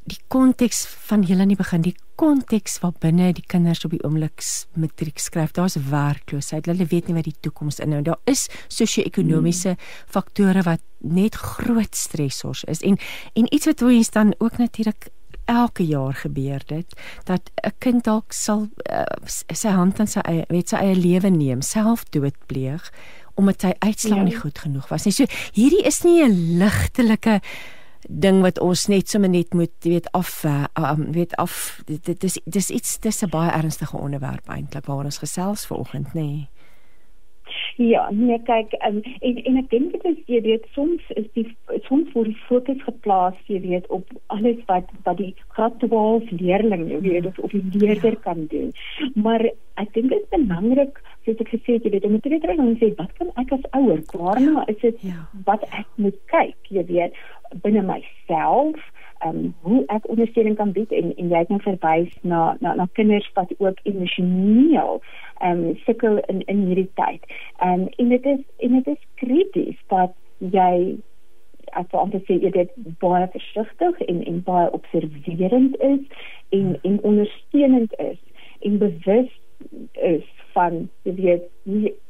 die konteks van julle in die begin, die konteks waar binne die kinders op die oomblik matriek skryf. Daar's werkloosheid. Hulle weet nie wat die toekoms inhou. Daar is sosio-ekonomiese hmm. faktore wat net groot stresors is. En en iets wat ons dan ook natuurlik elke jaar gebeur dit dat 'n kind dalk sal uh, sy hand aan sy eie weet sy eie lewe neem, selfdood pleeg omdat hy uitslaa ja. nie goed genoeg was nie. So hierdie is nie 'n ligtelike ding wat ons net sommer net moet weet af uh, um, weet af dit is dis iets dis 'n baie ernstige onderwerp eintlik waar ons gesels vanoggend nê. Nee. Ja, nee kyk um, en en ek dink dit is jy weet soms is die soms word die fokus geplaas jy weet op alles wat wat die graad 12 leerling jy weet of, of die leerder kan doen. Maar ek dink dit is belangrik soos ek gesê het jy weet om te weet dan sê wat kan ek as ouer waarna is dit ja. wat ek moet kyk jy weet binne myself um, hoe ek ondersteuning kan bied en en jy het nou verwys na na na kinders wat ook emosioneel ehm um, sukkel in in hierdie tyd. Ehm um, en dit is en dit is krities dat jy as jy anders sê jy dit baie versigtig en en baie observerend is en en ondersteunend is en bewus is van jy weet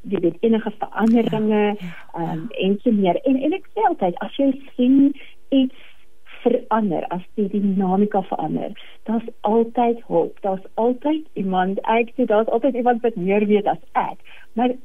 jy weet enige veranderinge ehm um, en so meer en en ek sê altyd as jy sien iets verander, as die dinamika verander, daar's altyd hoop. Daar's altyd iemand, ek sê daar's altyd iemand wat meer weet as ek. Maar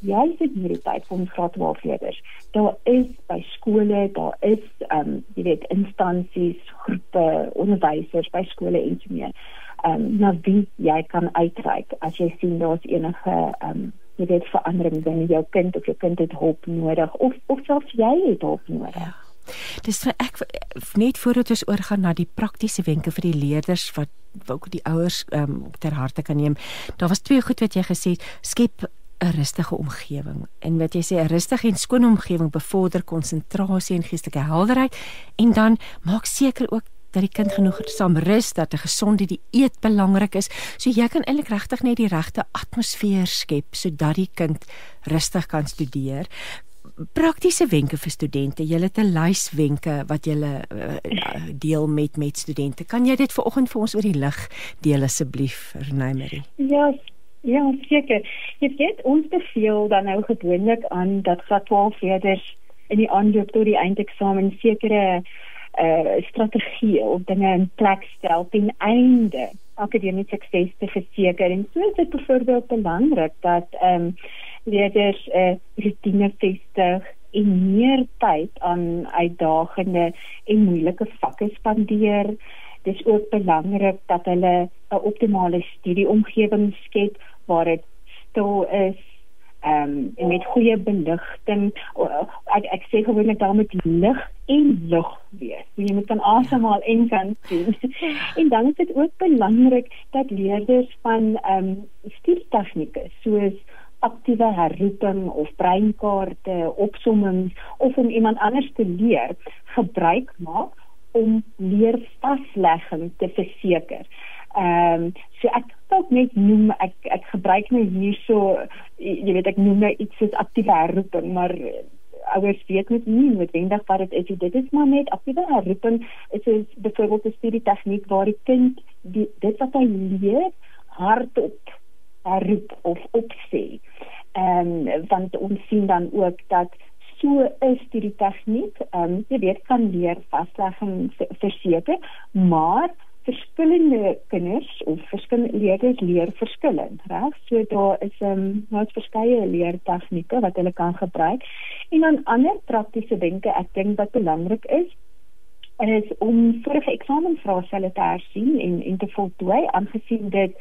jy sit hierdie tyd vir ons graad 12 leerders. Daar is by skole, daar is ehm um, jy weet instansies, groepe, onderwysers by skole en so meer. Ehm um, nou wie jy kan uitreik as jy sien daar's enige ehm um, jy weet verandering binne jou kind of jou kind het hulp nodig of of selfs jy het hulp nodig. Ja. Dis vir ek net voordat ons oorgaan na die praktiese wenke vir die leerders wat ook die ouers um, ter harte kan neem. Daar was twee goed wat jy gesê het, skep 'n rustige omgewing. En wat jy sê 'n rustige en skoon omgewing bevorder konsentrasie en geestelike helderheid en dan maak seker ook dat die kind genoeg saam rus dat 'n gesonde dieet belangrik is. So jy kan eintlik regtig net die regte atmosfeer skep sodat die kind rustig kan studeer praktiese wenke vir studente. Jy het 'n lys wenke wat jy uh, deel met met studente. Kan jy dit vanoggend vir ons oor die lig deel asseblief, Renée? Ja, ja, seker. Jy weet ons beveel dan nou gewoonlik aan dat graad 12 leerders in die aanloop tot die eindeksamen sekere uh strategie of dinge in plek stel ten einde akademiese sukses te verseker en so is dit byvoorbeeld belangrik dat ehm um, leerders 'n uh, rutine vestig en meer tyd aan uitdagende en moeilike vakke spandeer. Dit is ook belangrik dat hulle 'n optimale studieomgewing skep waar dit stil is ehm um, met goeie beligting ek ek sê gewoonlik daar moet lig en lug wees. Jy moet kan asemhaal en kan sien. en dan is dit ook belangrik dat leerders van ehm um, stuurtegnieke soos aktiewe herroeping of breinkaarte, opsommings of om iemand anders te leer gebruik maak om leervaslegging te verseker. Ehm um, so ek dalk net noem ek ek gebruik nou hierso jy weet ek noem nou iets soos aktiewe herroeping maar ouers weet net nie noodwendig wat dit is dit is maar net aktiewe herroeping is is byvoorbeeld 'n studie tegniek waar die kind die, dit wat hy leer hardop herroep of opsê. Ehm um, want ons sien dan ook dat so is die tegniek ehm um, jy weet kan leer vaslegging verseker maar verskillende kinders of verskillende leerders leer verskillend, reg? So daar is 'n um, nou verskeie leertegnieke wat hulle kan gebruik. En dan ander praktiese wenke ek dink wat belangrik is is om vorige eksamenvraestelle te hersien en en te voltooi aangesien dit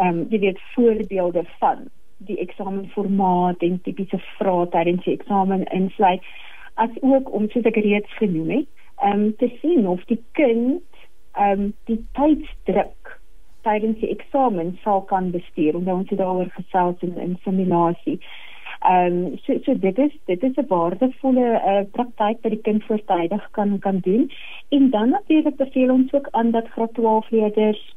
ehm um, jy weet voorbeelde van die eksamenformaat en tipiese vrae tydens die eksamen insluit as ook om soos ek reeds genoem het, ehm um, te sien of die kind ehm um, die tydsdruk tydens die eksamen sal kan bestuur en ons het daaroor gesels in in simulasie. Ehm um, so so dit is dit is 'n waardevolle uh, praktyk wat die kind voortydig kan kan doen. En dan natuurlik beveel ons ook aan dat graad 12 leerders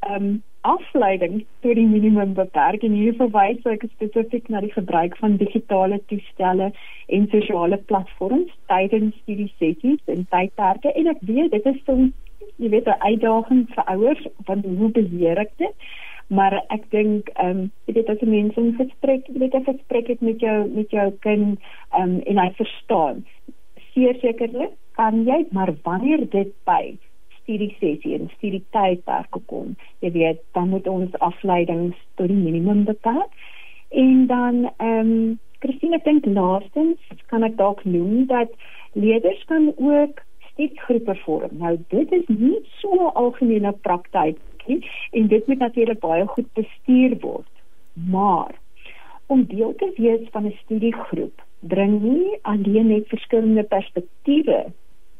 ehm um, afleiding tot die minimum beperk en hier verwys ek spesifiek na die gebruik van digitale toestelle en sosiale platforms tydens hierdie sessies en tydperke en ek weet dit is soms jy weet 'n uitdaging vir ouers want hoe beheer ek dit? Maar ek dink ehm um, jy weet as 'n mens in gesprek, jy weet as ek gesprek het met jou met jou kind ehm um, en hy verstaan. Sekerlik kan jy maar wanneer dit by studie sessie en studie tydperke kom, jy weet, dan moet ons afleidings tot die minimum beperk. En dan ehm um, Christine dink laastens kan ek dalk noem dat leerders kan ook studiegroepe vorm. Nou dit is nie so 'n algemene praktyk nie en dit moet natuurlik baie goed bestuur word. Maar om deel te wees van 'n studiegroep bring nie alleen net verskillende perspektiewe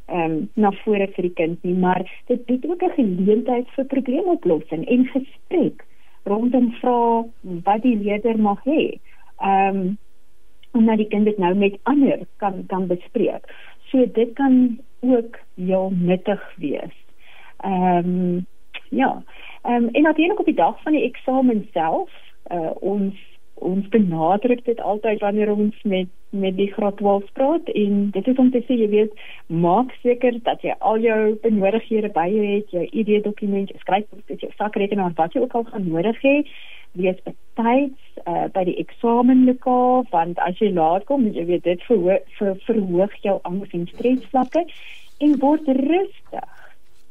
ehm um, na vore vir die kind nie, maar dit bied ook 'n geleentheid vir probleemoplossing en gesprek rondom vrae wat die leerder mag hê. Ehm um, en dat die kind dit nou met ander kan kan bespreek. So dit kan ook heel nuttig wees. Ehm um, ja. Ehm um, en natuurlik op die dag van die eksamen self, uh, ons ons benadruk dit altyd wanneer ons met met die graad 12 praat en dit is om te sê jy weet maak seker dat jy al jou benodighede by jou het, jou ID-dokument, jou skryfboek, jou sakrekenaar, wat jy ook al gaan nodig hê wees betyds uh, by die eksamenlokaal want as jy laat kom jy weet dit verhoog, ver, verhoog jou angs en stresvlakke en word rustig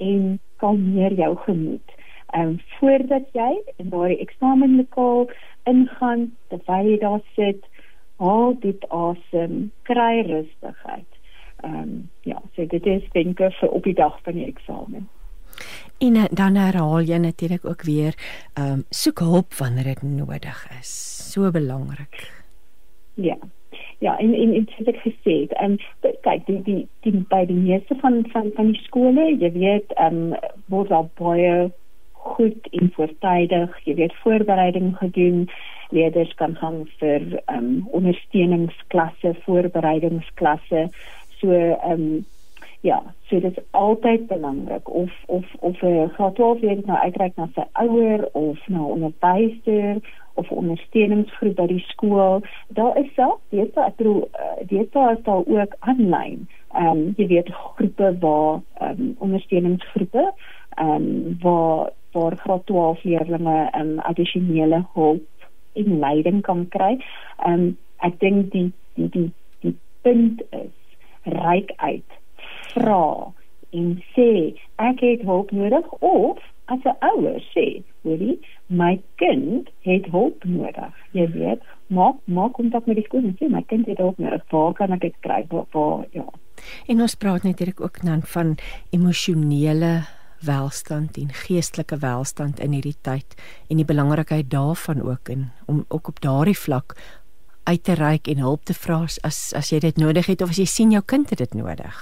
en kalmeer jou gemoed. Ehm um, voordat jy in daardie eksamenlokaal ingaan, terwyl jy daar sit, haal diep asem, kry rustigheid. Ehm um, ja, so dit is denke vir op die dag van die eksamen. En eh, dan herhaal jy natuurlik ook weer ehm um, soek hulp wanneer dit nodig is. So belangrik. Ja. Ja, en en dit het ek gesê, ehm um, kyk, die die die by die meeste van van van die skole, jy weet, ehm um, word al baie goed en voortydig, jy weet, voorbereiding gedoen. Leerders kan gaan vir ehm um, ondersteuningsklasse, voorbereidingsklasse. So ehm um, ja, so dit is altyd belangrik of of of 'n graad 12 leerling nou uitreik na sy ouer of na 'n onderwyser of ondersteuningsgroep by die skool. Daar is self dit ek bedoel dit is daar ook aanlyn. Ehm um, jy weet groepe waar ehm um, ondersteuningsgroepe ehm um, waar waar graad 12 leerders um, addisionele hulp en leiding kan kry. Um, ek dink die die die die punt is reik uit vra en sê ek het hulp nodig of as 'n ouer sê, hoorie, my kind het hulp nodig. Jy weet, maak maak kontak met die skool en sê my kind het hulp nodig. Waar kan ek dit kry? Waar, waar ja. En ons praat natuurlik ook dan van emosionele welstand en geestelike welstand in hierdie tyd en die belangrikheid daarvan ook en om ook op daardie vlak uit te reik en hulp te vra as as jy dit nodig het of as jy sien jou kind het dit nodig.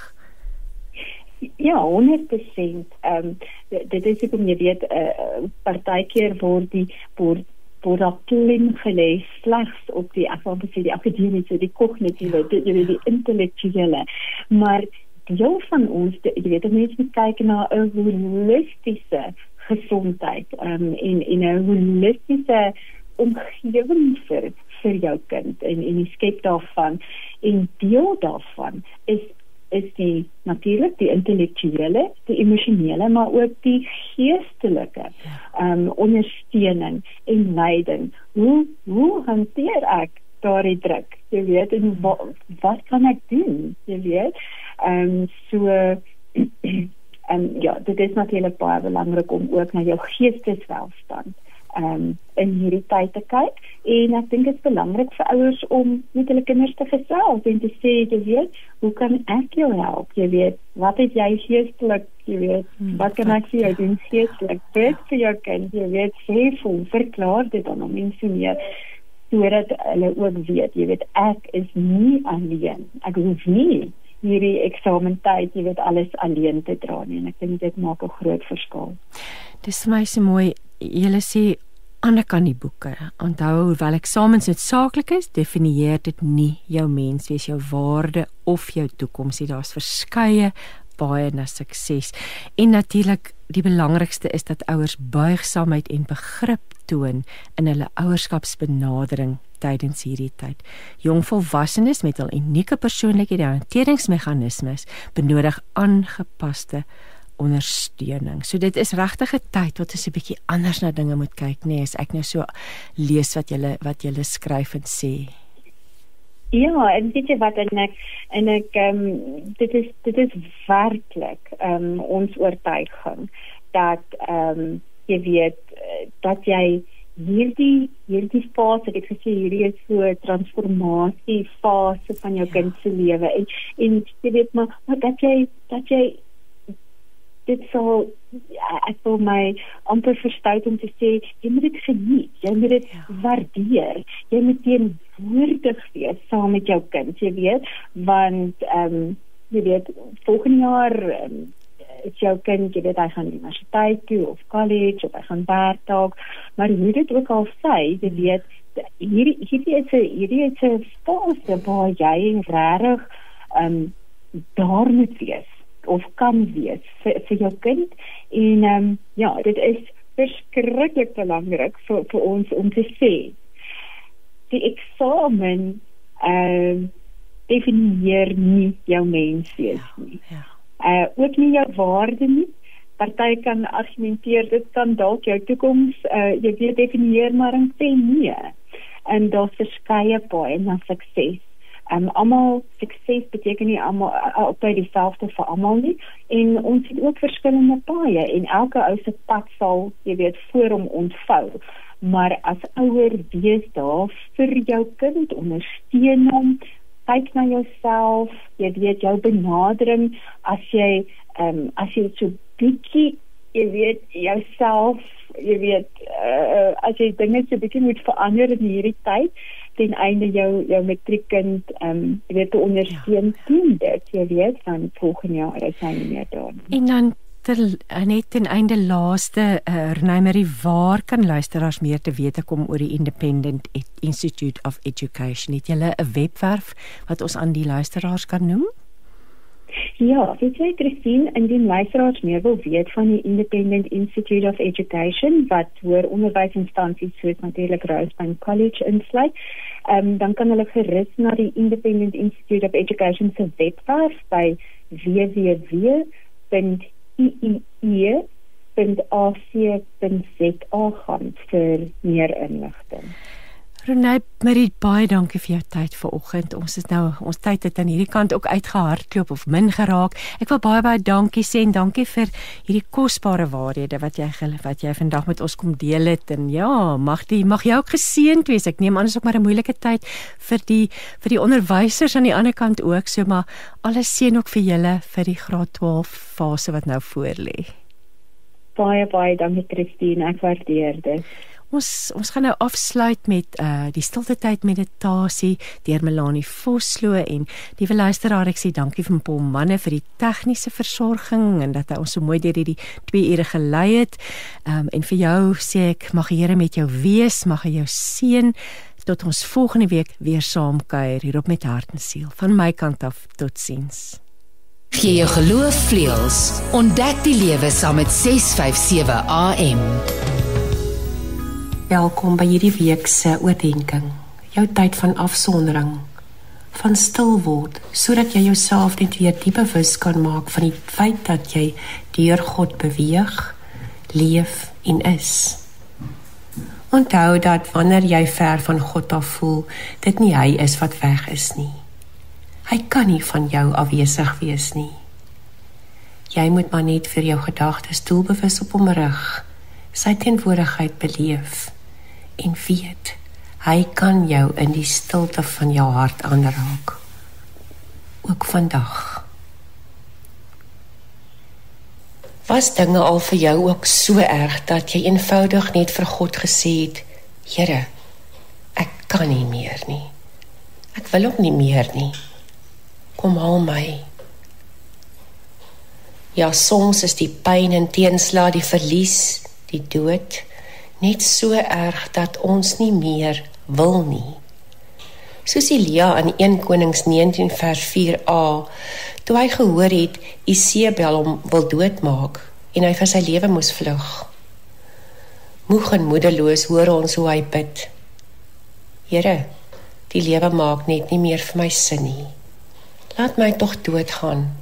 Ja, 100%. Ehm um, dit is ek om jy weet 'n uh, partykeer word die word word daar klim gelê slegs op die afwansie die akademiese die kognitiewe ja, die, die, die intellektuele maar deel van ons jy weet mense moet kyk na 'n holistiese gesondheid um, en en 'n holistiese omgewing vir vir jou kind en en die skep daarvan en deel daarvan is is die natuurlik die intellektuele, die emosionele, maar ook die geestelike ehm um, ondersteuning en leiding. Hoe hoe hanteer ek daardie druk? Jy weet, en wat, wat kan ek doen? Jy weet. Ehm um, so en ja, dit is natuurlik baie belangrik om ook na jou geesteswelstand ehm um, in hierdie tyd te kyk en ek dink dit is belangrik vir ouers om met hulle kinders te gesels en te sê jy weet hoe kan ek jou help jy weet wat het jy geestelik jy weet hmm, wat kan ek vir jou doen geestelik bid vir jou kind jy weet sê vir verklaar dit dan om mense meer sodat hulle ook weet jy weet ek is nie alleen ek hoef nie hierdie eksamentyd jy weet alles alleen te dra nie en ek dink dit maak 'n groot verskil dis vir my so mooi julle sê ander kan die boeke. Onthou hoewel eksamens noodsaaklik is, definieer dit nie jou menswees, jou waarde of jou toekoms nie. Daar's verskeie baie na sukses. En natuurlik die belangrikste is dat ouers buigsaamheid en begrip toon in hulle ouerskapsbenadering tydens hierdie tyd. Jong volwassenes met hul unieke persoonlikhede en hanteringsmeganismes benodig aangepaste ondersteuning. So dit is regtig 'n tyd wat ons 'n bietjie anders na dinge moet kyk, nê, nee, as ek nou so lees wat julle wat julle skryf en sê. Ja, en dit is wat en ek en ek ehm um, dit is dit is werklik ehm um, ons oortuiging dat ehm um, jy weet dat jy hierdie hierdie fase ek gesê hierdie is so 'n transformasie fase van jou ja. kind se lewe en en jy weet maar, maar dat jy dat jy dit sou ek wil my amper verstout om te sê jy moet dit geniet jy moet dit ja. waardeer jy moet teenwoordig wees saam met jou kind jy weet want ehm um, jy weet volgende jaar um, is jou kind jy weet hy gaan universiteit toe of college of hy gaan werk dalk maar hoe dit ook al sê jy weet hierdie hierdie is 'n hierdie is 'n fase waar jy regtig ehm um, daar moet wees of kan wees vir vir jou kind. En ehm um, ja dit is verskriklik belangrik vir vir ons om te sê die eksamen ehm um, definieer nie jou menswees ja, nie. ja. Uh ook nie jou waarde nie. Party kan argumenteer dit kan dalk jou toekoms uh jy weet definieer maar en sê nee. En daar's verskeie paaie na sukses Um almal sukses beteken nie almal altyd dieselfde vir almal nie en ons het ook verskillende paaie en elke ou se pad sal jy weet voor hom ontvou. Maar as ouer wees daar vir jou kind ondersteun hom kyk na jouself, jy weet jou benadering as jy ehm um, as jy so bietjie jy weet jouself, jy weet uh, as jy dinge so bietjie moet verander in hierdie tyd ten einde jou jou matriekkind ehm um, jy weet te ondersteun ja. doen dit jy weet van volgende jaar is hy nie meer daar en dan ter, eh, net ten einde laaste uh, Renaimerie waar kan luisteraars meer te wete kom oor die Independent Institute of Education? Het julle 'n webwerf wat ons aan die luisteraars kan noem Ja, weet jy Christine, indien luisteraars meer wil weet van die Independent Institute of Education wat hoër onderwysinstansies soos natuurlik Rosebank College insluit, um, dan kan hulle gerus na die Independent Institute of Education se webwerf by www.iie.ac.za gaan vir meer inligting. Renée Marie baie dankie vir jou tyd vanoggend. Ons is nou ons tyd het aan hierdie kant ook uitgehardloop of min geraak. Ek wil baie baie dankie sê en dankie vir hierdie kosbare waarhede wat jy wat jy vandag met ons kom deel het en ja, mag die mag jy ook geseënd wees. Ek neem aan is ook maar 'n moeilike tyd vir die vir die onderwysers aan die ander kant ook, so maar alles seën ook vir julle vir die graad 12 fase wat nou voorlê. Baie baie dankie Christine, ek waardeer dit. Ons ons gaan nou afsluit met uh die stilte tyd meditasie deur Melanie Vosloo en liewe luisteraar ek sê dankie vir Paul Manne vir die tegniese versorging en dat hy ons so mooi deur hierdie 2 ure gelei het. Um en vir jou sê ek mag die Here met jou wees, mag hy jou seën tot ons volgende week weer saam kuier hier op met hart en siel. Van my kant af totsiens. Gee jou geloof vleuels. Ontdek die lewe saam met 657 AM. Welkom by hierdie week se oordeenking. Jou tyd van afsondering, van stil word, sodat jy jouself net weer diep bewus kan maak van die feit dat jy deur God beweeg, leef en is. Onthou dat wanneer jy ver van God af voel, dit nie hy is wat weg is nie. Hy kan nie van jou afwesig wees nie. Jy moet maar net vir jou gedagtes doelbewus op hom rig, sy teenwoordigheid beleef en weet hy kan jou in die stilte van jou hart aanraak. Ook vandag. Was dinge al vir jou ook so erg dat jy eenvoudig net vir God gesê het Here ek kan nie meer nie. Ek wil ook nie meer nie. Kom haal my. Ja soms is die pyn en teenslag die verlies die dood net so erg dat ons nie meer wil nie. Soos Elia in 1 Konings 19 vers 4a, toe hy gehoor het Isebel hom wil doodmaak en hy vir sy lewe moes vlug. Moeg en moedeloos hoor ons hoe hy bid. Here, die lewe maak net nie meer vir my sin nie. Laat my tog doodgaan,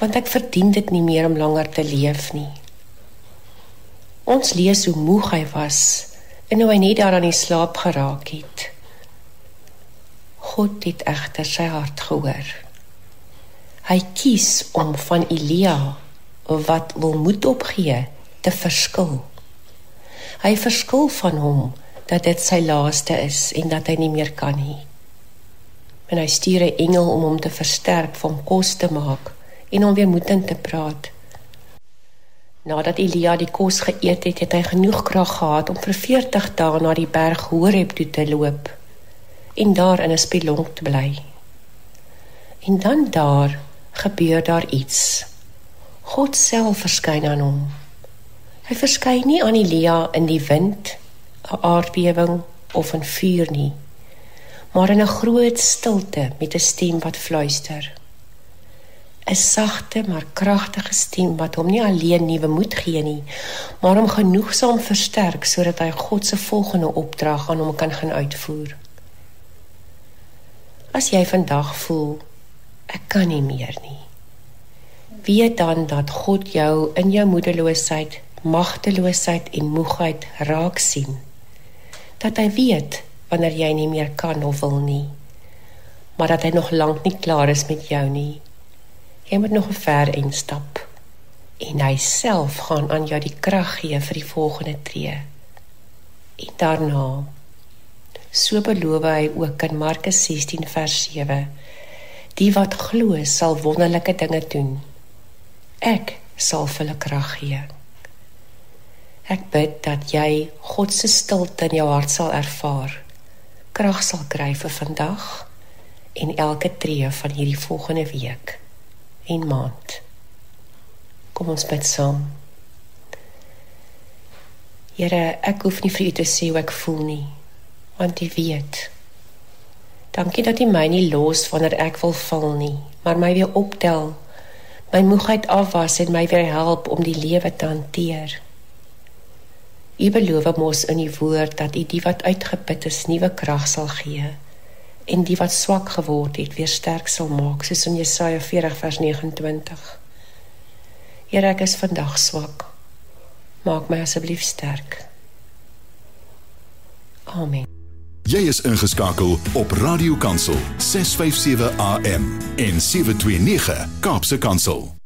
want ek verdien dit nie meer om langer te leef nie. Ons lees hoe moeg hy was en hoe hy net daar aan die slaap geraak het. God het egter sy hart gehoor. Hy kies om van Elia wat wil moed opgee te verskil. Hy verskil van hom dat dit sy laaste is en dat hy nie meer kan nie. En hy stuur 'n engel om hom te versterk, om kos te maak en hom weer moedend te praat. Nadat Elia die kos geëet het, het hy genoeg krag gehad om vir 40 dae na die berg Horeb toe te loop en daar in 'n spilonk te bly. En dan daar gebeur daar iets. God self verskyn aan hom. Hy verskyn nie aan Elia in die wind, 'n aardbewing of 'n vuur nie, maar in 'n groot stilte met 'n stem wat fluister. 'n sagte maar kragtige stem wat hom nie alleen nuwe moed gee nie, maar hom genoegsaam versterk sodat hy God se volgende opdrag aan hom kan gaan uitvoer. As jy vandag voel ek kan nie meer nie, weet dan dat God jou in jou moedeloosheid, magteloosheid en moegheid raak sien. Dat hy weet wanneer jy nie meer kan of wil nie, maar dat hy nog lank nie klaar is met jou nie Jy moet nog 'n ver en stap. En hy self gaan aan jou die krag gee vir die volgende tree. En daarna so beloof hy ook in Markus 16 vers 7: Die wat glo sal wonderlike dinge doen. Ek sal vir hulle krag gee. Ek bid dat jy God se stilte in jou hart sal ervaar. Krag sal kry vir vandag en elke tree van hierdie volgende week en maand. Kom ons bid saam. Here, ek hoef nie vir u te sê hoe ek voel nie, want u weet. Dankie dat u my nie los wanneer ek wil val nie, maar my weer optel my moegheid afwas en my weer help om die lewe te hanteer. U beloof mos in u woord dat u die wat uitgeput is nuwe krag sal gee en die wat swak geword het weer sterk sal maak soos in Jesaja 40 vers 29. Here ek is vandag swak. Maak my asseblief sterk. Amen. Jy is ingeskakel op Radio Kansel 657 AM en 729 Kaapse Kansel.